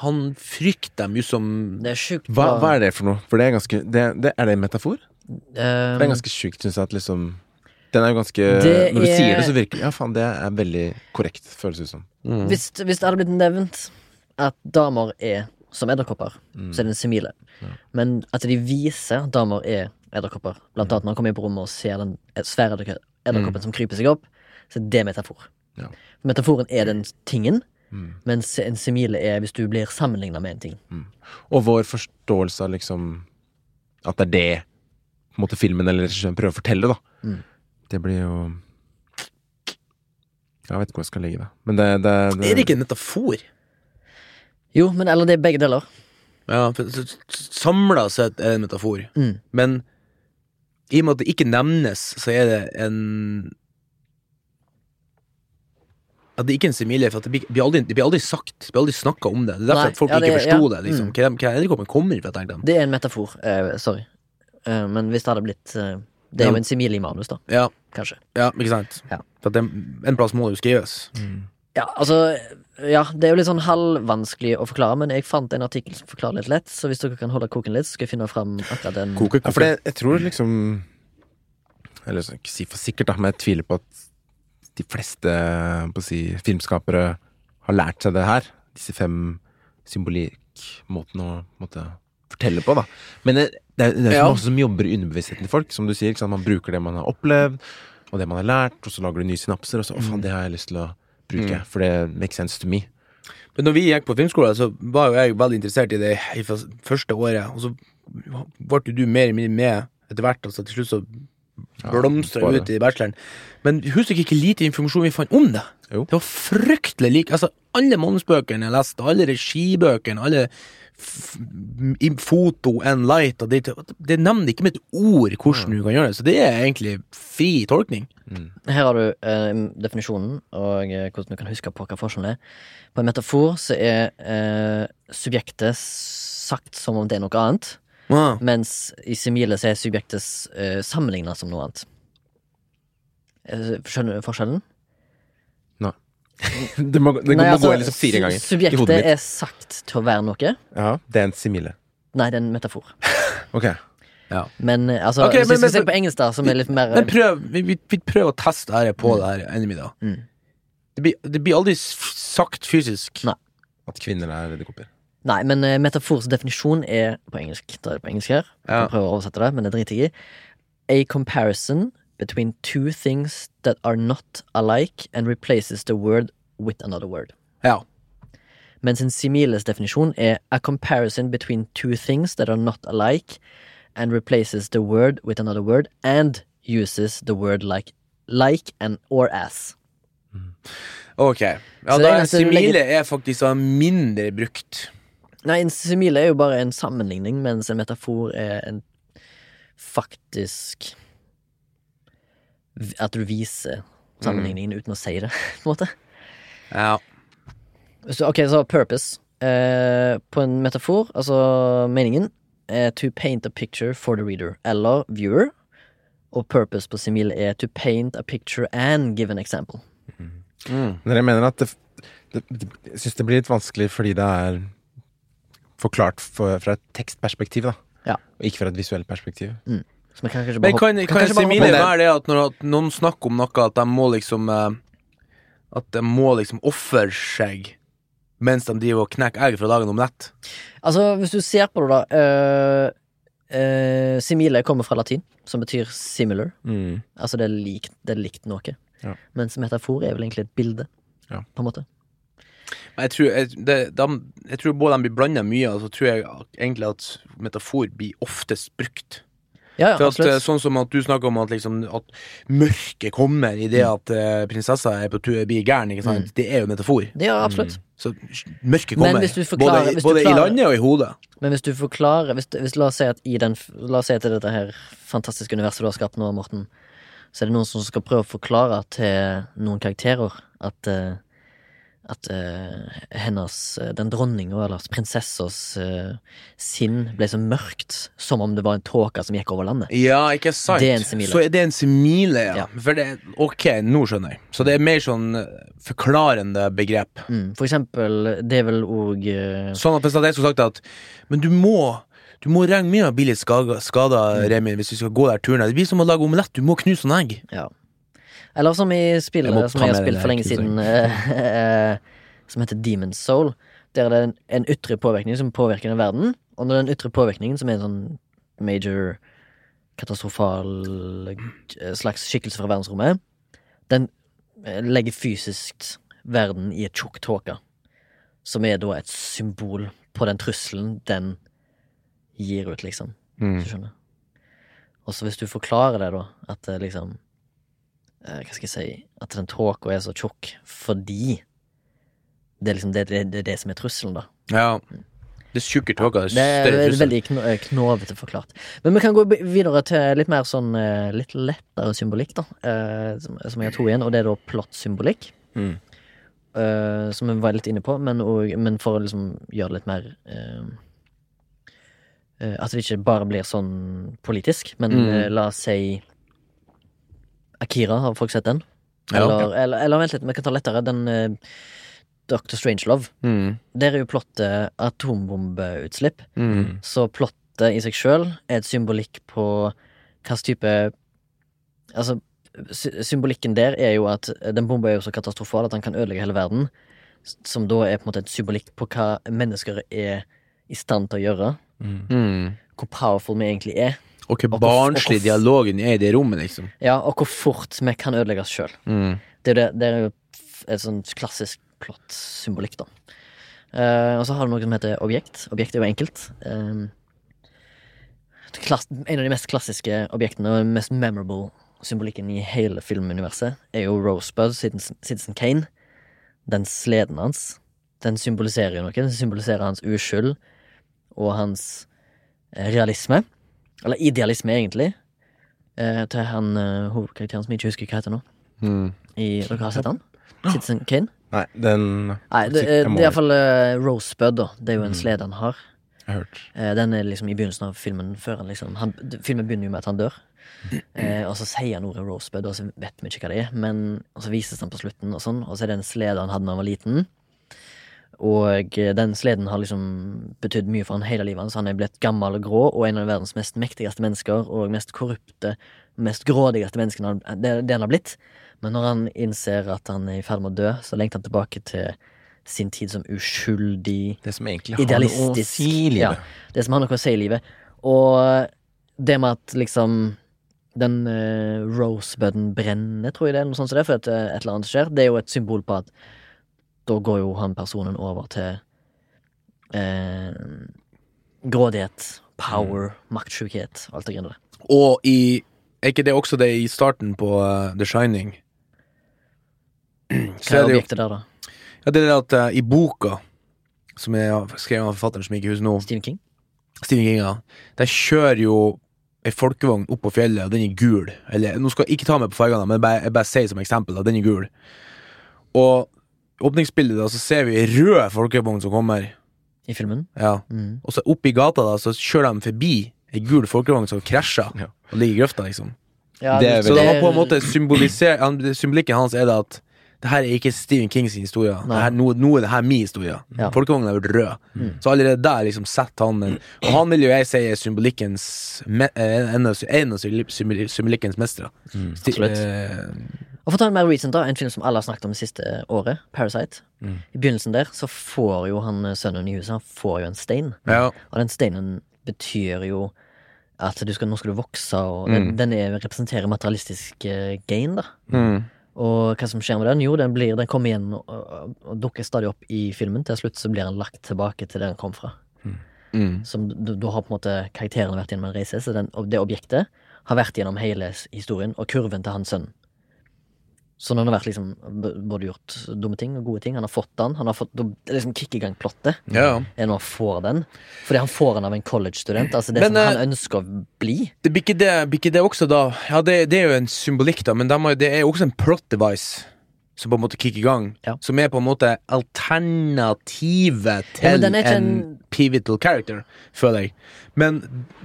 Han frykter dem jo som Det er sjukt Hva, hva er det for noe? For det er ganske det, det, Er det en metafor? Um, Det er ganske sjukt, syns jeg, at liksom Den er jo ganske Det Når du er- sier det, så virker Ja, faen, det er veldig korrekt, føles det ut som. hvis, hvis det hadde blitt nevnt at damer er som edderkopper, Mm. så er det en simile. Men at de viser at damer er edderkopper, blant annet når han kommer inn på rommet og ser den svære edderkoppen edderkoppen som kryper seg opp, så det er det metafor. Mm. Ja. Metaforen er den tingen, Mm. mens en simile er hvis du blir sammenligna med en ting. Og vår forståelse av liksom At det er det på en måte filmen eller regissøren prøver å fortelle, da. Det blir jo Jeg vet ikke hvor jeg skal legge det. Men det, det, det Er det ikke en metafor? Jo, men eller det er begge deler. Ja, Samla sett er det en metafor. Mm. Men i og med at det ikke nevnes, så er det en At det ikke er en simile, for at det blir, aldri, det blir aldri sagt. Det blir aldri snakka om det. Det er derfor Nei, at folk ja, det- ikke forsto ja. det. liksom Mm. Hva hva er det kommer fra, de. Det er en metafor. Uh, sorry. Uh, men hvis det hadde blitt eh, Det er Ja. jo en simile i manus, da. Ja, Kanskje. ja, ikke sant? Ja. For at det, en plass må det jo skrives. Ja, altså Ja, det er jo litt sånn halvvanskelig å forklare, men jeg fant en artikkel som forklarer litt lett, så hvis dere kan holde koken litt, så skal jeg finne fram akkurat den. Koke, Ja, for det, jeg tror liksom Eller jeg ikke si for sikkert, da, men jeg tviler på at de fleste på å si, filmskapere har lært seg det her. Disse fem symbolikkmåtene å måtte fortelle på, da. Men det, det er, det er Ja. masse som jobber i underbevisstheten til folk. Som du sier? Man bruker det man har opplevd, og det man har lært, og så lager du nye synapser, og så 'Å, faen, det har jeg lyst til å bruke', for det makes sense to me. Men når vi gikk på filmskole, så var jo jeg veldig interessert i det i første året. Og så ble jo du mer og mer med etter hvert. Altså til slutt så blomstra ja, ut i bacheloren. Men husker ikke hvor lite informasjon vi fant om det? Jo. Det var fryktelig lik. Altså, alle manusbøkene jeg leste, alle regibøkene, alle foto and light og det, det nevner ikke med et ord hvordan du kan gjøre det. Så det er egentlig fri tolkning. Her har du eh, definisjonen, og eh, hvordan du kan huske på hva forskjellen er. På en metafor så er eh, subjektet sagt som om det er noe annet, Ah. mens i simile så er subjektet eh, sammenligna som noe annet. Eh, Skjønner du forskjellen? Det må, det må altså, gå liksom fire ganger i Subjektet hodet mitt. er sagt til å være noe. Ja, det er en simile. Nei, det er en metafor. Ok. Men eh, altså, okay, hvis men- vi skal men- se på engelsk, da, som er litt mer Men prøv, vi, vi, vi prøver å teste det på på det her Enemy, da. Mm. Det, blir, det blir aldri sagt fysisk. Nei. At kvinner er edderkopper. Nei, men uh, metafors definisjon er på engelsk. Da er det på engelsk her. Ja. Prøver å oversette det, men det driter jeg i. A comparison between two things that are not alike and replaces the word with another word. Ja. Mens en similes definisjon er a comparison between two things that are not alike and replaces the word with another word and uses the word like like and or as. Ok. Ja, da er simile er faktisk mindre brukt. Nei, en simile er jo bare en sammenligning, mens en metafor er en faktisk At du viser sammenligningen uten å si det, på en måte. Ja. Så, ok, så purpose. Eh, på en metafor, altså meningen, er to paint a picture for the reader, eller viewer. Og purpose på simil er to paint a picture and give an example. Men jeg mener at det, det, det, Jeg syns det blir litt vanskelig fordi det er forklart for, fra et tekstperspektiv, da. Ja. Og ikke fra et visuelt perspektiv. Så kan Men bare kan, hoppe- kan, simile hoppe- det- være det at når at noen snakker om noe, at de må liksom eh, At de må liksom ofre seg mens de driver og knekker egg fra dagen om nett? Altså, hvis du ser på det, da øh, øh, Simile kommer fra latin, som betyr similar. Mm. Altså, det er likt, det er likt noe. Ja. Mens metafor er vel egentlig et bilde, Ja. på en måte. Men jeg tror, jeg, det, de, jeg tror både de blir blanda mye, og så tror jeg egentlig at metafor blir oftest brukt. Ja, ja, For at, eh, sånn som at du snakker om at, liksom, at mørket kommer i det at uh, prinsessa er på tur blir gæren, ikke sant? Det er jo metafor. Det gjør absolutt. Så mørket Men kommer. forklarer- både både i landet og i hodet. Men hvis du forklarer hvis, hvis, La oss si at i den La oss si at dette her fantastiske universet du har skapt nå, Morten, så er det noen som skal prøve å forklare til noen karakterer at, eh, at uh, hennes eh, Den dronninga, eller prinsessas uh, sinn ble så mørkt som om det var en tåke som gikk over landet. Ja, ikke sant? Det er en simile. Så er det en simile, ja. Ja. For det, ok, nå skjønner jeg. Så det er mer sånn eh, forklarende begrep. Mm, for eksempel, det er vel òg uh, Sånn at hvis jeg skulle sagt at Men du må Du må regne med å bli litt skada, skada Remi, hvis du skal gå der turen. Det blir som å lage omelett. Du må knuse noen egg. Ja. Eller som i spillet som jeg har spilt for lenge siden, eh, som heter Demon's Soul. Der er det en, en ytre påvirkning som påvirker den verden, og når den ytre påvirkningen, som er en sånn major katastrofal eh, slags skikkelse fra verdensrommet, den eh, legger fysisk verden i et tjukk tåke, som er da et symbol på den trusselen den gir ut, liksom. Mm. Hvis du skjønner. Og så hvis du forklarer det, da, at det liksom eh, Hva skal jeg si At den tåka er så tjukk fordi det er liksom det, det, det det som er trusselen, da. Ja. Det tjukke. Det er større veldig, er veldig kno eh, knovete forklart. Men vi kan gå videre til litt mer sånn eh, litt lettere symbolikk, da. eh, Som, som jeg har to igjen, og det er da plottsymbolikk. Mm. Uh, som vi var litt inne på, men, og, men for å liksom gjøre det litt mer uh, uh, At det ikke bare blir sånn politisk, men Mm. eh, la oss si Akira, har folk sett den? Ja. Eller, eller, eller vent litt, vi kan ta lettere. Den uh, Dr. Strangelove. Mm. Der er jo plottet atombombeutslipp. Mm. Så plottet i seg sjøl er et symbolikk på hvilken type Altså, symbolikken der er jo at den bomba er jo så katastrofal at den kan ødelegge hele verden. Som da er på en måte et symbolikk på hva mennesker er i stand til å gjøre. Mm. Hvor powerful vi egentlig er. Og hvor barnslig dialogen er i det rommet, liksom. Ja, og hvor fort vi kan ødelegge oss sjøl. Mm. Det, det, det er jo et sånn klassisk plott-symbolikk, da. Uh, og så har du noe som heter objekt. Objekt er jo enkelt. Uh, en av de mest klassiske objektene og den mest memorable symbolikken i hele filmuniverset er jo Rosebud, Citizen, Citizen Kane. Den sleden hans. Den symboliserer jo noe. Den symboliserer hans uskyld og hans eh, realisme. Eller idealisme, egentlig. Eh, til han eh, hovedkarakteren som jeg ikke husker hva heter nå. Mm. I, dere har sett han? Citizen Kane? Nei, den Nei, det, eh, det er iallfall eh, Rosebud, da. Det er jo en Mm. slede han har. Jeg har hørt. Eh, den er liksom i begynnelsen av filmen før han liksom han, Filmen begynner jo med at han dør. Eh, og så sier han ordet Rosebud, og så vet vi ikke hva det er. Men Og så vises han på slutten, og sånn. Og så er det en slede han hadde da han var liten. Og eh, den sleden har liksom betydd mye for han hele livet hans. Han er blitt gammel og grå, og en av verdens mest mektigste mennesker, og mest korrupte, mest grådigste menneskene det, det han har blitt. Men når han innser at han er i ferd med å dø, så lengter han tilbake til sin tid som uskyldig Det som egentlig har noe å si i livet. Ja, det som har noe å si i livet. Og det med at liksom den uh, rosebuden brenner, tror jeg det er, noe sånt som det, for at eh, et eller annet skjer, det er jo et symbol på at da går jo han personen over til eh, grådighet, power, maktsjukhet, alt det greiene der. Og i Er ikke det også det i starten på uh, The Shining? Så Hva er er objektet der, da? Ja, det er det at uh, i boka, som er skrevet av forfatteren som ikke husker nå, Stephen King? Stephen King, ja, der kjører jo ei folkevogn opp på fjellet, og den er gul. Eller, nå skal jeg ikke ta meg på fargene, men jeg bare, jeg bare sier som eksempel at den er gul. Og åpningsbildet da, så ser vi røde rød folkevogn som kommer. I filmen? Ja. Mm. Og så opp i gata da, så kjører de forbi ei gul folkevogn som krasjer Ja. og ligger i grøfta, liksom. Ja, Det Så det var på en måte symbolisert Symbolikken hans er det at det her er ikke Stephen Kings historie. Det her, nå, nå er det her min historie. Ja. Folkevognen er blitt rød. Så allerede der liksom setter han en Og han vil jo jeg si er symbolikkens eh, en av sy- en av symboli- symboli- symbolikkens mestere. Sti- eh, Og for å ta en mer recent da, en film som alle har snakket om det siste året, Parasite. Mm. I begynnelsen der så får jo han eh, sønnen i huset Han får jo en stein. ja. Og den steinen betyr jo at du skal, nå skal du vokse, og den, Mm. den er, representerer materialistisk eh, gain, da. Mm. Og hva som skjer med den? Jo, den, blir, den kommer igjen og, og, og dukker stadig opp i filmen. Til slutt så blir den lagt tilbake til der den kom fra. Mm. Som du, du har på en måte karakterene vært gjennom en reise, så den, det objektet har vært gjennom hele historien, og kurven til hans sønn. Så han har vært liksom både gjort dumme ting og gode ting, han har fått den, han har fått liksom kick i gang plottet, ja. når han får den. Fordi han får den av en college-student, altså det Men, som eh, han ønsker å bli. Det blir ikke det, blir ikke det også da Ja, det, det er jo en symbolikk, da, men det er jo også en plot device. Som på en måte kicker i gang, Ja. som er på en måte alternativet til den er en, en- pivotal character, føler jeg. Men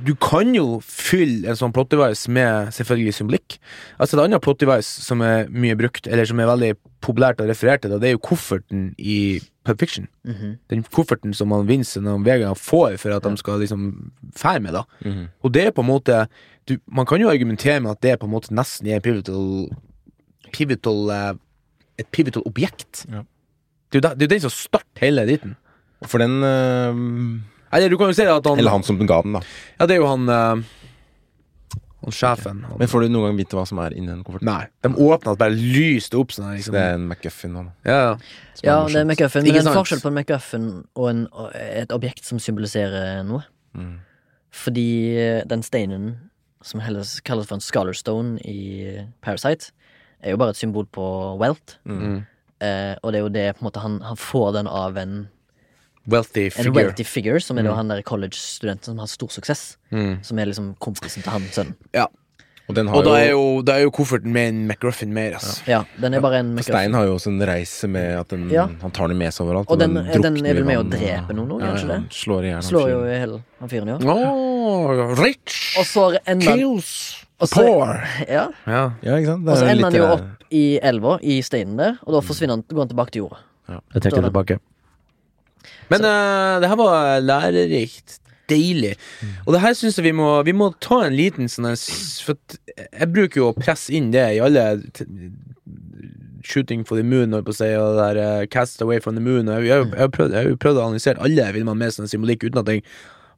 du kan jo fylle en sånn plot device med selvfølgelig symbolikk. Altså Et annet plot device som er mye brukt, eller som er veldig populært og referert til, det det er jo kofferten i Pulp Fiction. Mhm. Den kofferten som han Vincent og Vega får for at de skal liksom fære med, da. Mhm. Og det er på en måte du, Man kan jo argumentere med at det på en måte nesten er en pivotal Pivotal eh, Et pivotal objekt. Ja. Det er jo den som starter hele dritten. For den øh, Eller du kan jo si at han Eller han som ga den, da. Ja, det er jo han eh, Han sjefen. Han, Men får du noen gang vite hva som er inni den kofferten? nei. De åpna at bare lyste opp sånn liksom. Det er en McGuffin nå. Ja, ja. det er McGuffin, men det er en forskjell på en McGuffin og en, et objekt som symboliserer noe. Mm. Fordi eh, den steinen, som kalles for en scholar stone i Parasite, er jo bare et symbol på wealth. Mm. Eh, og det er jo det på en måte han, han får den av en, Wealthy en wealthy figure, som er mm. han der college-studenten som har stor suksess. Mm. Som er liksom kompisen til han sønnen. Ja. Og den har Og da er jo da er jo kofferten med en McGruffin mer, ass. Ja, den er bare en McRuffin. Stein har jo også en reise med at den, Ja. han tar den med seg overalt. Og den, drukner den er vel med å drepe noen nå, ja, gjør den ja, ikke det? Slår i hjel Slår jo i hele han fyren, ja. Oh, rich Og så ender kills og så- poor. Ja, Ja. Ja, ikke sant? Og så er ender han jo opp i elva, i steinen der, og da forsvinner han, går han tilbake til jorda. Jeg trekker tilbake. Men uh, det her var lærerikt. Deilig. Og det her syns jeg vi må Vi må ta en liten sånn For jeg bruker jo å presse inn det i alle t Shooting for the moon, holdt på å si, og det der eh, Cast away from the moon. og Jeg, jeg, jeg, prøvd, jeg har jo prøvd å analysere alle filmene med sånn symbolikk uten at jeg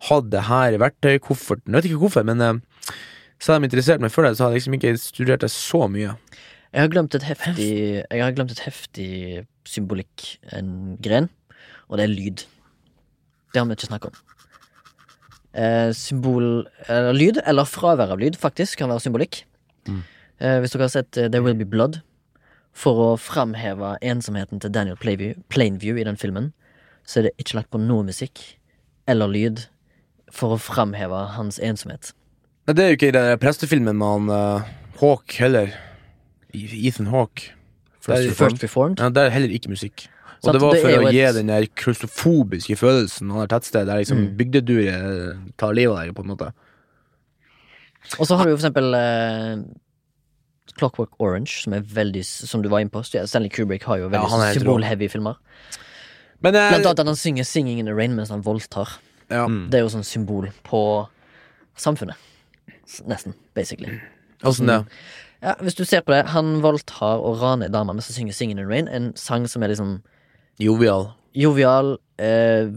hadde det her i verktøykofferten. Jeg vet ikke hvorfor, men eh, så hadde de interessert meg for det, så hadde jeg liksom ikke studert det så mye. Jeg har glemt et heftig Jeg har glemt et heftig symbolikk, en gren, og det er lyd. Det har vi ikke snakket om. Eh, symbol Eller lyd, eller fravær av lyd, faktisk, kan være symbolikk. Eh, hvis dere har sett uh, There Will Be Blood, for å framheve ensomheten til Daniel Plainview, Plainview i den filmen, så er det ikke lagt på noe musikk eller lyd for å framheve hans ensomhet. Det er jo ikke i den prestefilmen med han uh, Hawk heller. Ethan Ethan Hawke. Der- First Reformed. Ja, der er heller ikke musikk. Og det var for det å gi et- den der klaustrofobiske følelsen av det tettstedet der liksom Mm. bygdeduret tar livet av deg, på en måte. Og så har du jo for eksempel eh, Clockwork Orange, som er veldig Som du var inne på. Stanley Kubrick har jo veldig rå. symbolheavy filmer. Men eh, Blant annet at han synger 'Singing in the Rain' mens han voldtar. ja. Det er jo sånn symbol på samfunnet. Nesten, basically. åssen det? Ja, Hvis du ser på det, han voldtar og raner dama mens han synger 'Singing in the Rain', en sang som er liksom Jovial. jovial, eh,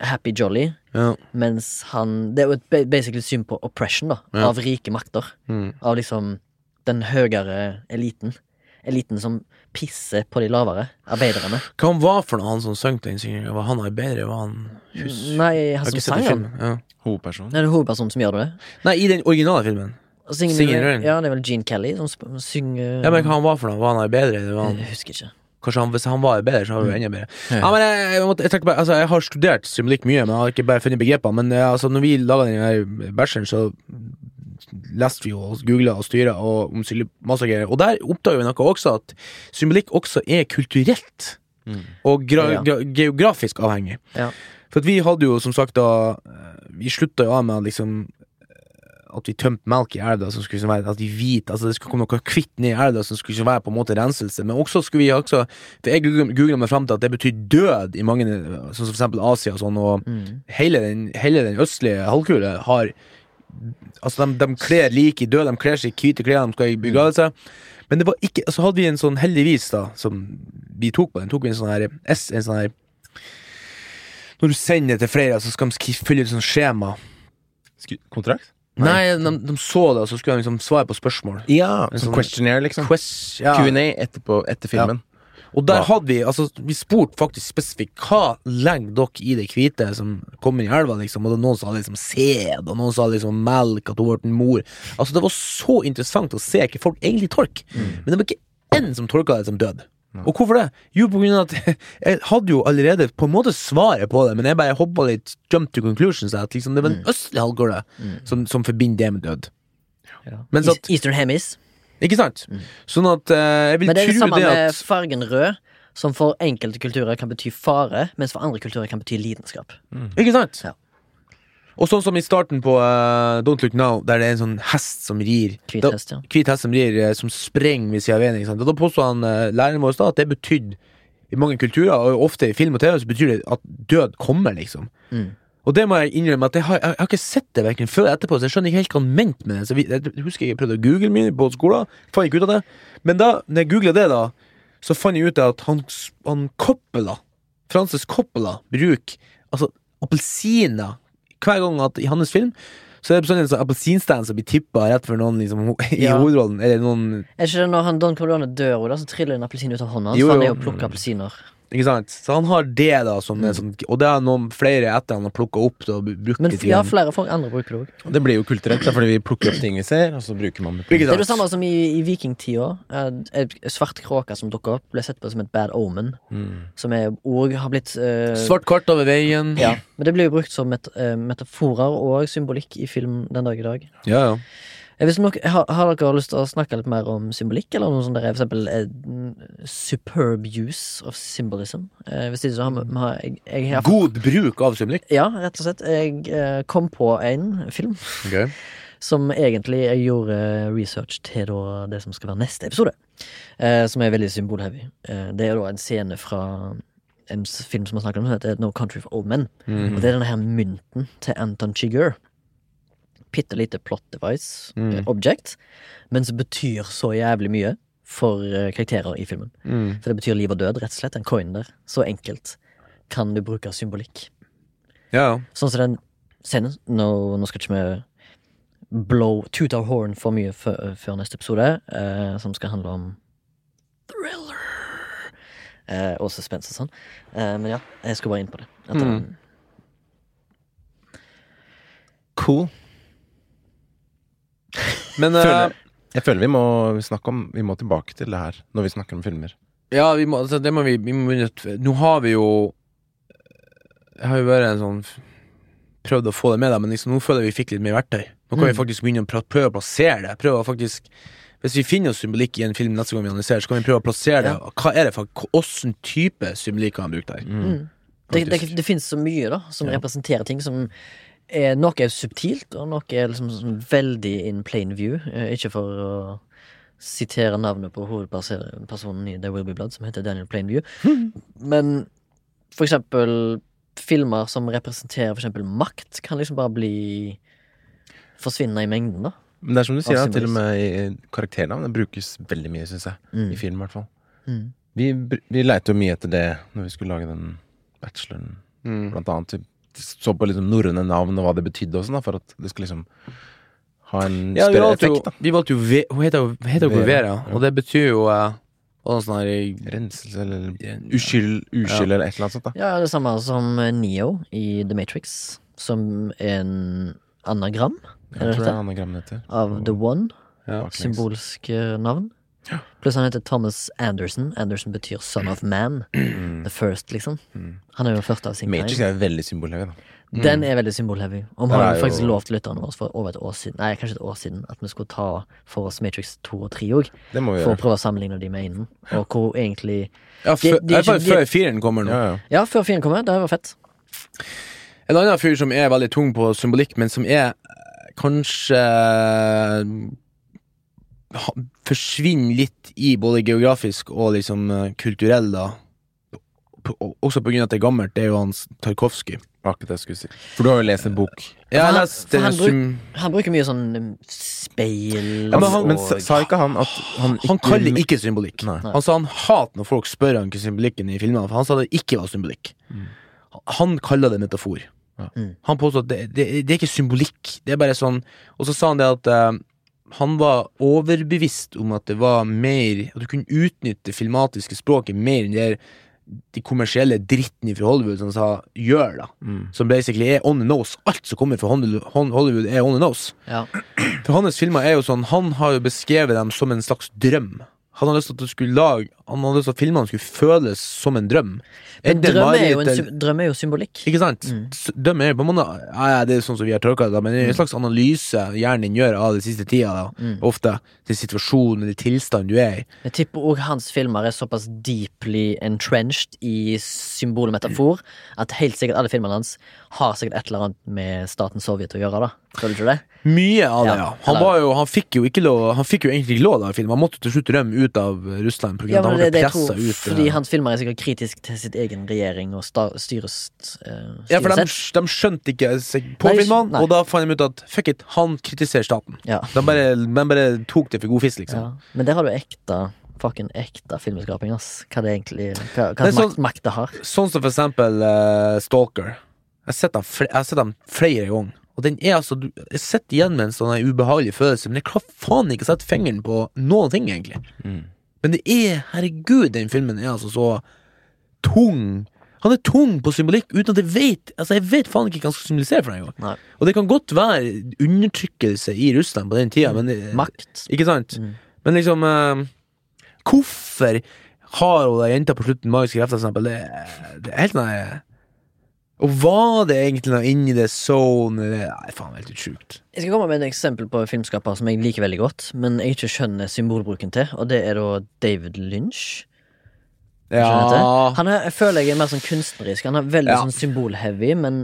happy, jolly, Ja. mens han Det er jo et basically syn på oppression, da, Ja. av rike makter. Mm. av liksom den høyere eliten. Eliten som pisser på de lavere arbeiderne. Hva han var for noe, han som sang den synginga? Var han bedre? Var han hus... Nei, han som sang den. Ja. Hovedpersonen. Det er det hovedpersonen som gjør det. Nei, i den originale filmen. Synger, Singer. Ja, det er vel Gene Kelly som synger Ja, men hva han var for noe? Var han? Var han... Jeg husker ikke. Kanskje han, Hvis han var bedre, så var det enda bedre. Ja. Ja, men jeg, jeg, måtte, jeg, bare, altså, jeg har studert symbolikk mye, men jeg har ikke bare funnet begrepene. Men eh, altså, når vi laga den bæsjen, så leste vi og googla og styra om syl- Og der oppdager vi noe også, at symbolikk også er kulturelt. Mm. Og Ja. geografisk avhengig. Ja. For vi hadde jo som sagt da eh, Vi slutta jo av med liksom eh, at vi tømte melk i elva som skulle liksom være at vi hvit, altså det skulle komme noe kvitt ned i elva som skulle ikke være på en måte renselse. Men også skulle vi også For jeg googla meg fram til at det betyr død i mange, sånn som for eksempel Asia og sånn, og Mm. hele den, hele den østlige halvkule har Altså, de, de kler like i død, de kler seg i hvite klær, de skal i begravelse. Men det var ikke Så hadde vi en sånn, heldigvis, da, som vi tok på den, tok vi en sånn her S, en sånn her Når du sender det til flere, så skal de fylle ut sånn skjema. Kontrakt? Nei, de, de så det, og så skulle de liksom svare på spørsmål. Ja, En sånn sånn- questionnaire, liksom. Quiz, ja. Q&A etterpå, etter filmen. Og der Ja. hadde vi altså, Vi spurte faktisk spesifikt hva legger dere i det hvite som kommer i elva, liksom. Og det var noen sa liksom sæd, og noen sa liksom melk, at hun ble en mor. Altså Det var så interessant å se hva folk egentlig tolker. Men det var ikke én som tolka det som død. Og hvorfor det? Jo, på grunn av at jeg hadde jo allerede på en måte svaret på det, men jeg bare hoppa litt, jump to conclusions, at liksom det var den østlige mm. som, som forbinder det med død. Ja. Men at- Eastern Hemis. Ikke sant? Sånn at eh, jeg vil Men det er det tro samme det med fargen rød, som for enkelte kulturer kan bety fare, mens for andre kulturer kan bety lidenskap. Ikke sant? Ja. Og sånn som i starten på eh, Don't Look Now, der det er en sånn hest som rir. Hvit hest, ja. Hvit hest som rir, eh, som sprenger ved siden av veien. Ikke sant? Da påsto han eh, læreren vår da at det betydde i mange kulturer, og ofte i film og TV, så betyr det at død kommer, liksom. Mm. Og det må jeg innrømme at jeg har, jeg har ikke sett det virkelig før etterpå, så jeg skjønner ikke helt hva han mente med det. Så jeg husker jeg prøvde å google mye på skolen, fant ikke ut av det. Men da når jeg googla det, da, så fant jeg ut at han, han Coppola, Frances Coppola, bruker altså appelsiner hver gang at i hans film. Så er det bestandig en sånn appelsinstand som blir tippa rett for noen liksom, i Ja. hovedrollen. Eller noen Er ikke det når han Don Corleone dør, da, så triller en appelsin ut av hånda hans? Jo, Han er jo å plukke appelsiner. Ikke sant? Så han har det, da, som Mm. er sånn Og det er noen flere etter han har plukka opp Da, brukt Men ja, flere folk andre bruker det òg. Det blir jo kulturelt, da, fordi vi plukker opp ting vi ser, og så bruker man det. Det er det samme som i, i vikingtida. Eh, svart kråke som dukker opp, ble sett på som et bad omen. Mm. Som er òg har blitt uh, Svart kart over veien. Ja, men det blir jo brukt som met eh, metaforer og symbolikk i film den dag i dag. ja. ja. Hvis nok, har, har dere lyst til å snakke litt mer om symbolikk, eller noe sånt der, for eksempel eh, superb use of symbolism? Eh, hvis ikke så har vi har, jeg, jeg jeg, God bruk av symbolikk. Ja, rett og slett. Jeg eh, kom på en film Okay. som egentlig jeg gjorde research til da, det som skal være neste episode. Eh, som er veldig symbolheavy. Eh, det er da en scene fra en film som har snakket om, som heter No Country for Old Men. Mhm. Og det er denne her mynten til Anton Chigurh. Bitte lite plot device, Mm. eh, object, men som betyr så jævlig mye for eh, karakterer i filmen. Mm. For det betyr liv og død, rett og slett. En coin der. Så enkelt kan du bruke symbolikk. Ja. Sånn som den scenen Nå, nå skal ikke vi blow toot our horn for mye før, før neste episode, eh, som skal handle om thriller eh, og suspens og sånn. Eh, men ja, jeg skulle bare inn på det. At Mm. den- Cool. Men eh, Føler, jeg føler vi må snakke om Vi må tilbake til det her når vi snakker om filmer. Ja, vi må, altså, det må vi, vi må Nå har vi jo Jeg har jo vært en sånn Prøvd å få det med, deg, men liksom, nå føler jeg vi fikk litt mer verktøy. Nå kan vi Mm. faktisk begynne å prøve å plassere det. Prøve å faktisk Hvis vi finner symbolikk i en film neste gang vi analyserer, så kan vi prøve å plassere det. Hva er det for Hvilken type symbolikk kan han bruke der? Mm. Det, det, det finnes så mye da som representerer ting som er, Noe er subtilt, og noe er liksom sånn veldig in plain view. Eh, ikke for å sitere navnet på hovedpersonen i The Will Be Blood, som heter Daniel Plainview. Men for eksempel filmer som representerer for eksempel makt, kan liksom bare bli Forsvinne i mengden, da. Men det er som du sier, da, til og med i karakternavn. Det brukes veldig mye, syns jeg. Mm. I film, i hvert fall. Mm. Vi, vi leite jo mye etter det når vi skulle lage den bacheloren, Mm. blant annet. Så på liksom norrøne navn og hva det betydde og sånn, for at det skulle liksom ha en Ja, større effekt. da vi valgte jo ve, Hun heter jo heter jo Vera, Vera, ja. og det betyr jo eh, og sånn her Renselse eller uskyld, uskyld eller et eller annet sånt. da Ja, det samme som Neo i The Matrix, som er en anagram, Jeg tror det er anagram heter. Av The One. Ja. Symbolsk eh, navn. Pluss han heter Thomas Anderson. Anderson betyr son of man. The first, liksom. Han er jo den første av sin Matrix er veldig symbolheavy, da. Den er veldig symbolheavy. Har er jo faktisk lovte lovt lytterne våre for over et år siden Nei, kanskje et år siden at vi skulle ta for oss Matrix 2 og 3 òg. For å prøve å sammenligne de med innen. Og hvor egentlig Ja, De- før, de- fall de- før fireren kommer nå. Ja, ja. Ja, før firen kommer. Det var fett. En annen fyr som er veldig tung på symbolikk, men som er eh, kanskje Forsvinner litt i både geografisk og liksom eh, kulturell, da. Også på grunn av at det er gammelt, det er jo hans Tarkovskij. Akkurat det jeg skulle si. For du har jo lest en bok. Jeg har han- han bruk- Han bruker mye sånn um, speil Ja, men han- Men sa sa ikke han at han ikke Han kaller ikke symbolikk. Nei. Han sa han hater når folk spør han hva symbolikken i filmene For han sa det ikke var symbolikk. Han kaller det metafor. Ja. Mm. Han påstår at det, det, det er ikke symbolikk. Det er bare sånn Og så sa han det at eh, han var overbevist om at det var mer At du kunne utnytte det filmatiske språket mer enn det de kommersielle dritten fra Hollywood som sa gjør, da. Mm. Som basically er on the nose. Alt som kommer fra Hollywood, er on the nose. Ja. For hans filmer er jo sånn Han har jo beskrevet dem som en slags drøm. Han hadde lyst til at du skulle lage Han hadde lyst til at filmene skulle føles som en drøm. Men drøm er, en, drøm er jo symbolikk. Ikke sant? Mm. Drøm er jo på en måte ja, Det er sånn som vi har tolka det, men det er en slags analyse hjernen din gjør av den siste tida. da Mm. Ofte. Til situasjonen eller tilstanden du er i. Jeg tipper òg hans filmer er såpass deeply entrenched i symbolmetafor at helt sikkert alle filmene hans har sikkert et eller annet med staten Sovjet å gjøre. da Føler du ikke det? Mye av det, Ja. Han, var jo, han fikk jo ikke lov Han fikk jo egentlig ikke lov av filmen. Han måtte til slutt rømme ut av Russland. På Ja, at men han det, ble det pressa tror, ut. fordi eh. hans filmer er sikkert kritisk til sitt egen regjering og sta, styres, eh, Ja, for de, de skjønte ikke seg på filmene, og da fant de ut at fuck it, han kritiserer staten. Ja. De bare, de bare tok det for god fisk, liksom. Ja. Men der har du ekte fucking ekte filmskaping, ass. Hva det egentlig Hva, hva Det er makt, sånn- makt det har. Sånn som for eksempel uh, Stalker. Jeg har sett dem, fl flere ganger. Og den er altså Jeg sitter igjen med en sånn ubehagelig følelse, men jeg klarer faen ikke å sette fingeren på noen ting, egentlig. Mm. Men det er, herregud, den filmen er altså så tung. Han er tung på symbolikk uten at jeg vet Altså jeg vet faen ikke hva han skal symbolisere for den engang. Og det kan godt være undertrykkelse i Russland på den tida, men Makt. Ikke sant? Mm. Men liksom uh, Hvorfor har hun den jenta på slutten magiske krefter, for eksempel? Det, det er helt sånn Og var det egentlig noe inni det zone? Nei, faen, helt sjukt. Jeg skal komme med et eksempel på filmskaper som jeg liker veldig godt, men jeg ikke skjønner symbolbruken til, og det er da David Lynch. Det? Han er, jeg føler jeg er mer sånn kunstnerisk. Han er veldig Ja. sånn symbolheavy, men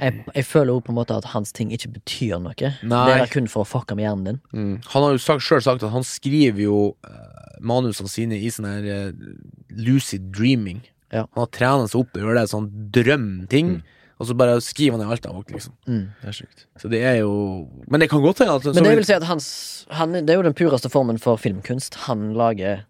jeg, jeg føler også på en måte at hans ting ikke betyr noe. Nei. Det er kun for å fucke med hjernen din. Mm. Han har jo sagt, selv sagt at han skriver jo uh, manusene sine i sånn her uh, lucid dreaming. Ja. Han har trena seg opp til å gjøre det sånn drømting, og så bare skriver han ned alt han har liksom. Mm. Det er sjukt. Så det er jo Men det kan godt hende at Men det vil si at hans han, Det er jo den pureste formen for filmkunst. Han lager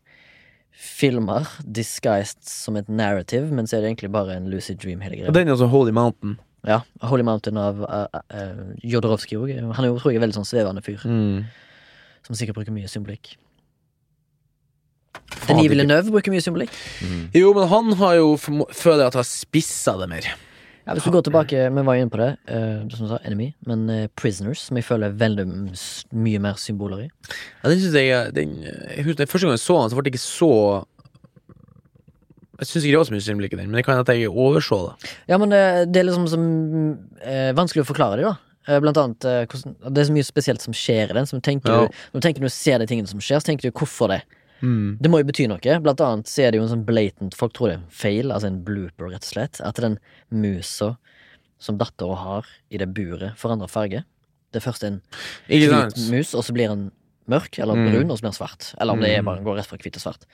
filmer disguised som et narrative, men så er det egentlig bare en lucid dream hele greia. den er altså Holy Mountain. Ja, Holy Mountain av uh, uh, Jodorowsky òg. Han er jo, tror jeg, veldig sånn svevende fyr, Mm. som sikkert bruker mye symbolikk. Denis Villeneuve bruker mye symbolikk. Jo, men han har jo føler at han har spissa det mer. Ja, hvis du går tilbake, vi var inne på det, uh, som du sa, Enemy, men uh, Prisoners, som jeg føler er veldig mye mer symboler i. Ja, den synes jeg er- den, jeg husker, den Første gang jeg så den, så ble det ikke så Jeg syns ikke det var så mye symbolikk i den, men det kan hende at jeg overså det. Ja, men eh, det er liksom som eh, vanskelig å forklare det, da. Eh, Blant annet eh, hvordan, Det er så mye spesielt som skjer i den. Som tenker Ja. du, når du tenker når du ser de tingene som skjer, så tenker du hvorfor det. Mm. Det må jo bety noe. Blant annet så er det jo en sånn blatant Folk tror det er feil, altså en blooper, rett og slett. At den musa som dattera har i det buret, forandrer farge. Det er først en hvit mus, og så blir den mørk eller Mm. brun, og så blir den svart. Eller om det er bare går rett fra hvit til svart.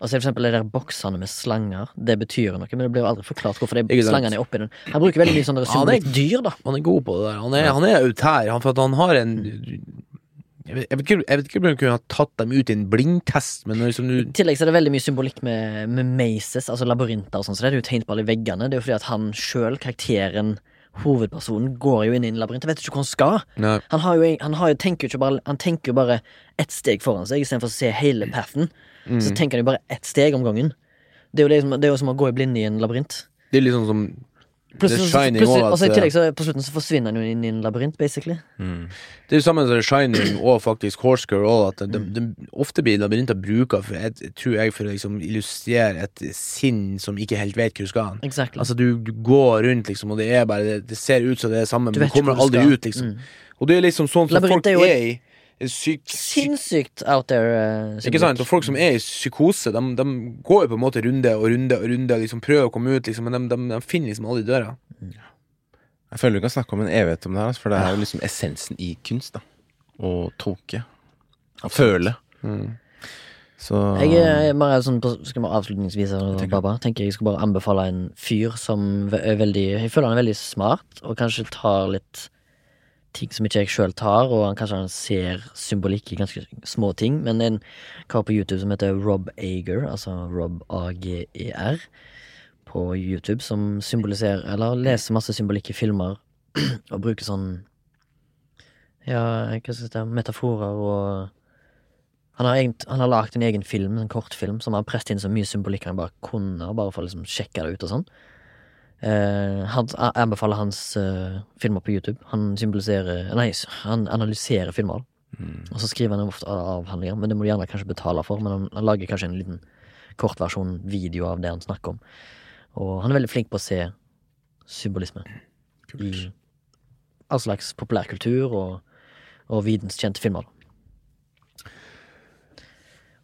Og så er for eksempel de der boksene med slanger. Det betyr noe, men det blir jo aldri forklart hvorfor de slangene er oppi den. Han bruker veldig mye sånne Ja, symbolikk dyr, da. Han er god på det der. Han er, han er autær, han, for at han har en jeg vet, jeg vet ikke jeg vet ikke om hun kunne ha tatt dem ut i en blindtest, men liksom I tillegg så er det veldig mye symbolikk med, med mazes, altså labyrinter og sånn, så det er jo tegnet på alle veggene. Det er jo fordi at han sjøl, karakteren, hovedpersonen, går jo inn i en labyrint. Jeg vet ikke hvor han skal. Nei. Han, har jo, han, har jo, tenker jo ikke bare, han tenker jo bare ett steg foran seg, istedenfor å se hele pathen. Så tenker han jo bare ett steg om gangen. Det er jo, det, som, det er jo som å gå i blinde i en labyrint. Det er litt sånn som Plutselig, plutselig, altså, I tillegg så på slutten så forsvinner han jo inn i en labyrint, basically. Det er jo samme som The Shining og faktisk Horse Girl at de, de, ofte blir labyrinter bruka for jeg, tror jeg for å liksom illustrere et sinn som ikke helt vet hvor du skal. Exactly. Altså du, du går rundt liksom, og det er bare Det, det ser ut som det er samme, men du kommer aldri ut, liksom. Mm. Og det er liksom sånn som folk er jo er i. Syk, syk, Sinnssykt out there. Uh, ikke sant? Og folk som er i psykose, de, de går jo på en måte runde og runde og runde liksom prøver å komme ut, liksom, men de, de, de finner liksom aldri døra. Jeg føler vi kan snakke om en evighet om det her, altså, for det er jo liksom essensen i kunst. da Å tolke. Å føle. Så Jeg er bare sånn, skal vi avslutningsvis Baba, tenker jeg skal bare anbefale en fyr som er veldig Jeg føler han er veldig smart, og kanskje tar litt ting som ikke jeg sjøl tar, og han kanskje han ser symbolikk i ganske små ting, men en kar på YouTube som heter Rob Ager, altså Rob A-G-E-R, på YouTube, som symboliserer Eller leser masse symbolikk i filmer, og bruker sånn Ja, hva skal jeg si, metaforer og han har, egent, han har lagd en egen film, en kortfilm, som har presset inn så mye symbolikk han bare kunne, bare for å liksom sjekke det ut og sånn. Eh, han, jeg anbefaler hans eh, filmer på YouTube. Han symboliserer Nei, han analyserer filmer Og så skriver han ofte avhandlinger, men det må du gjerne kanskje betale for. Men han, han lager kanskje en liten kortversjon video av det han snakker om. Og han er veldig flink på å se symbolisme i all slags populærkultur og, og videnskjente filmer.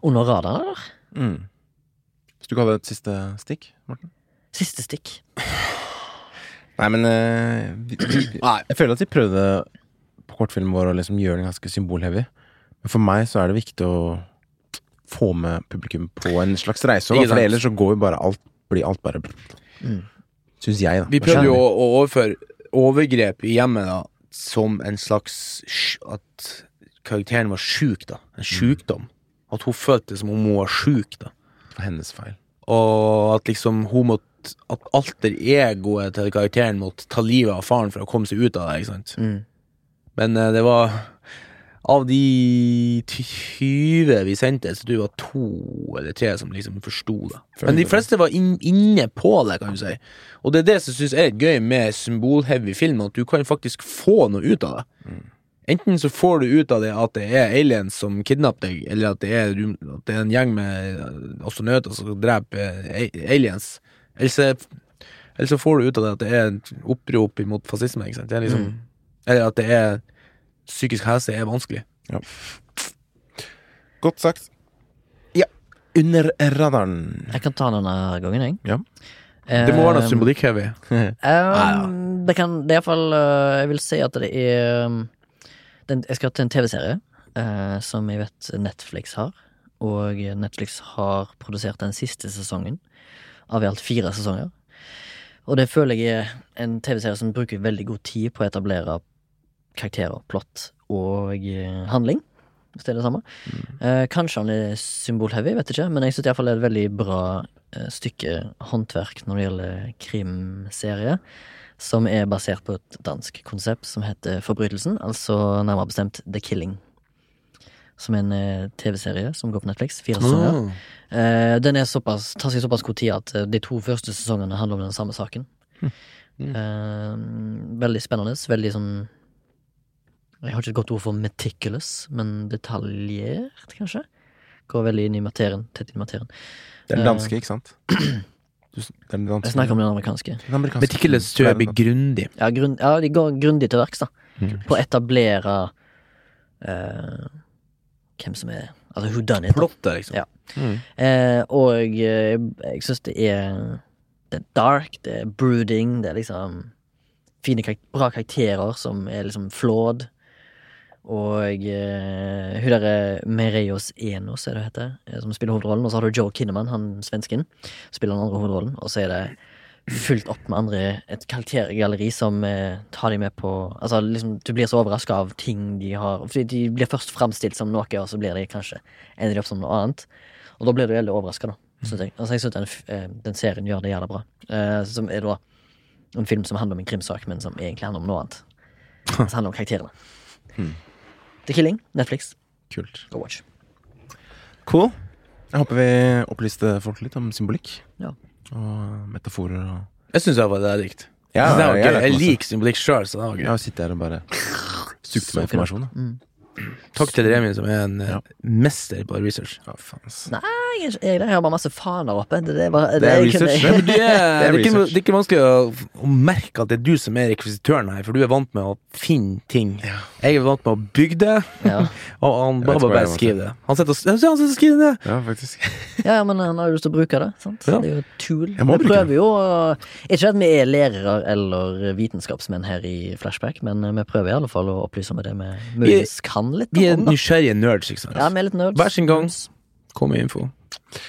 Under radaren, eller? Mm. Hvis du ikke det et siste stikk, Morten? Siste stikk. Nei, men eh, vi, vi, Jeg føler at vi prøvde på kortfilmen vår å liksom gjøre den ganske symbolheavy. Men for meg så er det viktig å få med publikum på en slags reise. da, For ellers så går jo bare alt Blir alt bare Mm. Syns jeg, da. Vi prøvde jo å, å overføre overgrep i hjemmet da som en slags At karakteren var sjuk, da. En sjukdom. At hun følte det som om hun var sjuk, da. For hennes feil. Og at liksom hun måtte At alter egoet til karakteren måtte ta livet av faren for å komme seg ut av det. ikke sant? Mm. Men uh, det var Av de 20 vi sendte, så det var to eller tre som liksom forsto det. Men de fleste var in inne på det, kan du si. Og det er det som synes er gøy med symbolheavy film, at du kan faktisk få noe ut av det. Enten så får du ut av det at det er aliens som kidnapper deg, eller at det er, at det er en gjeng med astronauter som dreper aliens. Eller så, får du ut av det at det er et opprop imot fascisme. Ikke sant? Det er liksom, Eller at det er psykisk helse er vanskelig. Godt sagt. Ja. Under radaren. Jeg kan ta denne gangen, jeg. Ja. Det må være noe Eh, symbolikk-heavy. Um, det kan Det er iallfall uh, Jeg vil si at det er um, den, Jeg skal til en TV-serie eh, som jeg vet Netflix har. Og Netflix har produsert den siste sesongen av i alt fire sesonger. Og det føler jeg er en TV-serie som bruker veldig god tid på å etablere karakterer, plott og eh, handling. Hvis det er det samme. Eh, kanskje han er symbolheavy, vet ikke, men jeg syns iallfall det er et veldig bra eh, stykke håndverk når det gjelder krimserie. Som er basert på et dansk konsept som heter Forbrytelsen, altså nærmere bestemt The Killing. Som er en eh, TV-serie som går på Netflix. Fire sesonger. Oh. Eh, den er såpass, tar seg såpass god tid at eh, de to første sesongene handler om den samme saken. Eh, veldig spennende. Veldig sånn Jeg har ikke et godt ord for meticulous, men detaljert, kanskje. Går veldig inn i materien. Tett inn i materien. Det er den Eh. danske, ikke sant? Du, den danske. Jeg snakker om den amerikanske. Den amerikanske. Meticulous tror jeg blir grundig. Ja, grunn, ja de går grundig til verks, da. Mm. På å etablere eh, hvem som er Altså who done it. Plottet, liksom. Ja. Eh, og eh, jeg syns det er Det er dark, det er brooding, det er liksom fine bra karakterer som er liksom flawed. Og eh, hun derre Mereos Enos, er det hun heter, eh, som spiller hovedrollen. Og så har du Joe Kinnaman, han svensken, spiller den andre hovedrollen. Og så er det fullt opp med andre et karaktergalleri som eh, tar de med på Altså liksom Du blir så overraska av ting de har Fordi de blir først framstilt som noe, og så blir de kanskje ender de opp som noe annet. Og da blir du veldig overraska, da. Synes jeg. Altså, jeg synes den, eh, den serien gjør det jævla bra. Eh, som er da en film som handler om en krimsak, men som egentlig handler om noe annet. Som handler om karakterene. The Killing, Netflix. Kult. Go watch. Cool. Jeg håper vi opplyste folk litt om symbolikk. Ja. Og metaforer og Jeg syns iallfall det er dikt. Ja, det var jeg gøy. Jeg liker symbolikk sjøl, så det var gøy. Jeg sitter her og bare sugd med informasjon. Da. Takk til Remi, som er en eh, Ja. mester på research. Ja, faen. Nei, jeg, jeg, jeg har bare masse faner oppe. Det, det er, Det er kunne- research, det, er ikke, det er ikke vanskelig å, å merke at det er du som er rekvisitøren her, for du er vant med å finne ting. Jeg er vant med å bygge det, Ja. og han bare, bare er skriver det. Han sitter og, han sitter og skriver det. Ja, faktisk. ja, men han har jo lyst til å bruke det. Sant? Ja. Det er jo et tool. Jeg må Vi bruke prøver jo å Ikke at vi er lærere eller vitenskapsmenn her i Flashback, men eh, vi prøver i alle fall å opplyse om det vi muligens kan litt Vi er nysgjerrige nerds, ikke sant. Ja, vi er litt nerds. Hver sin gang. Kom med info.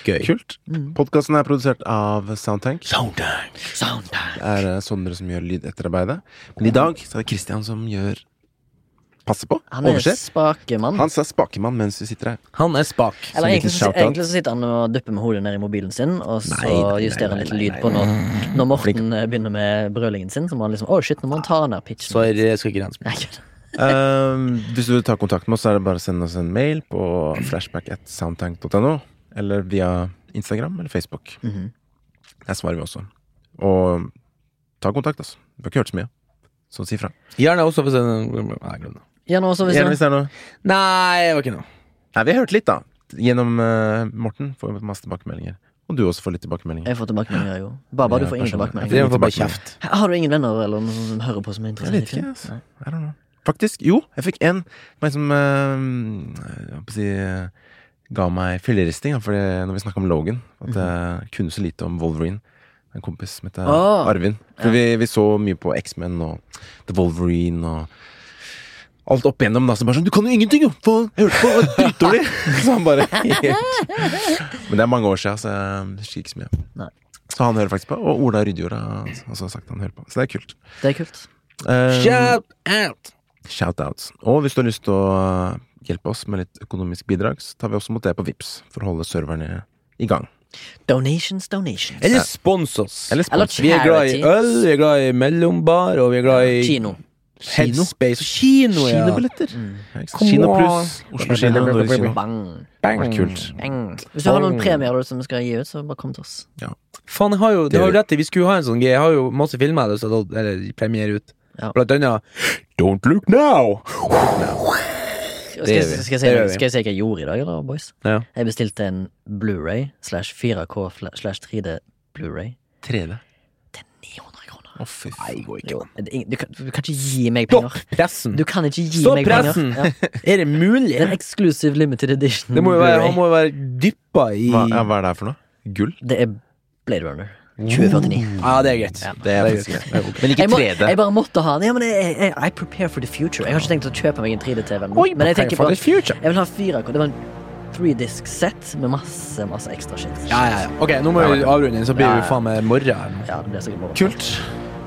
Gøy. Kult. Podkasten er produsert av Soundtank. Soundtank. Soundtank. Det er eh, Sondre som gjør lydetterarbeidet. Men i dag så er det Christian som gjør Passer på. Han er Overser. spakemann. Han er spakemann mens vi sitter her. Han er spak. Eller egentlig, så, egentlig så sitter han og dupper med hodet ned i mobilen sin, og så Nei, nei, justerer han litt nei, lyd nei, på når, når Morten eh, begynner med brølingen sin. Så må han liksom Å, shit, nå må han ta ned pitchen. Så jeg skal ikke. Nei, kødd. Um, hvis du vil ta kontakt med oss, så er det bare å sende oss en mail på flashback.soundtank.no. Eller via Instagram eller Facebook. Mhm. Der svarer vi også. Og ta kontakt, altså. Vi har ikke hørt så mye. Så si fra. Gjerne også hvis jeg Nei, glem det. Gjerne også hvis Gjerne det hvis det er noe. Nei, det var ikke noe. Nei, vi har hørt litt, da. Gjennom uh, Morten får vi masse tilbakemeldinger. Og du også får litt tilbakemeldinger. Jeg får tilbakemeldinger, jeg òg. Baba, du Ja, får ingen tilbakemeldinger. kjeft. Har du ingen venner eller noen som hører på som er interessert Jeg vet ikke, altså. I don't know. Faktisk, jo, jeg fikk en en som uh, jeg holdt på å si eh, ga meg filleristing, for når vi snakka om Logan, at jeg kunne så lite om Wolverine. En kompis som heter oh, Arvin. For vi, vi så mye på X-Men og The Wolverine og alt opp igjennom. Da, så bare sånn 'Du kan jo ingenting, jo! Faen, jeg hørte på, var dritdårlig!' så han bare helt Men det er mange år siden, så jeg husker ikke så mye. Nei. Så han hører faktisk på. Og Ola Rydjord har også sagt han hører på. Så det er kult. Det er kult. Um, Shout out! Shoutouts. Og hvis du har lyst til å hjelpe oss med litt økonomisk bidrag, så tar vi også mot det på Vips for å holde serverne i gang. Donations, donations. Eller spons oss. Eller spons. Vi er glad i øl, vi er glad i mellombar, og vi er glad i Kino. Headspace og kino, ja. Kinobilletter. Mm. Ja, Kino pluss Oslo kino, kino. Bang. Bang. Det kult. Bang. Hvis du har noen premier som skal gi ut, så bare kom til oss. Faen, jeg har jo, Det har jo rett i. Vi skulle ha en sånn G Jeg har jo masse filmer jeg har lyst til å eller, premiere ut. Ja. Blant annet Don't Look Now! Don't look vi. Skal, jeg si, skal jeg si hva jeg gjorde i dag, da, boys? Ja. Jeg bestilte en Blu-ray slash 4K slash 3D Blu-ray 3D. til 900 kroner. Å, fy faen. går ikke an. du, kan, du kan ikke gi meg penger. Stopp pressen! Du kan ikke gi Stopp meg pressen! penger. Ja. Er det mulig? Det er en exclusive limited edition. Det må jo være, han må jo være dyppa i Hva, ja, hva er det her for noe? Gull? Det er Blade Runner 2049. Ja, det er greit. Ja. Det er faktisk greit. Men ikke Jeg, må, 3D. jeg bare måtte ha den. Ja, men jeg, jeg, I prepare for the future. Jeg har ikke tenkt å kjøpe meg en 3D-TV. Oi, Men jeg tenker for på the future. Jeg vil ha 4K. Det var en three-disc set med masse masse ekstra shit. Ja, ja, ja. Ok, nå må vi avrunde, så blir Ja, vi faen meg morgen her nå. Ja, det blir sikkert morgen. Kult.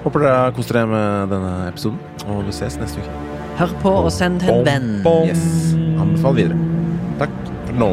Håper dere har kost dere med denne episoden, og vi ses neste uke. Hør på og send til en venn. Yes. Anbefal videre. Takk for nå.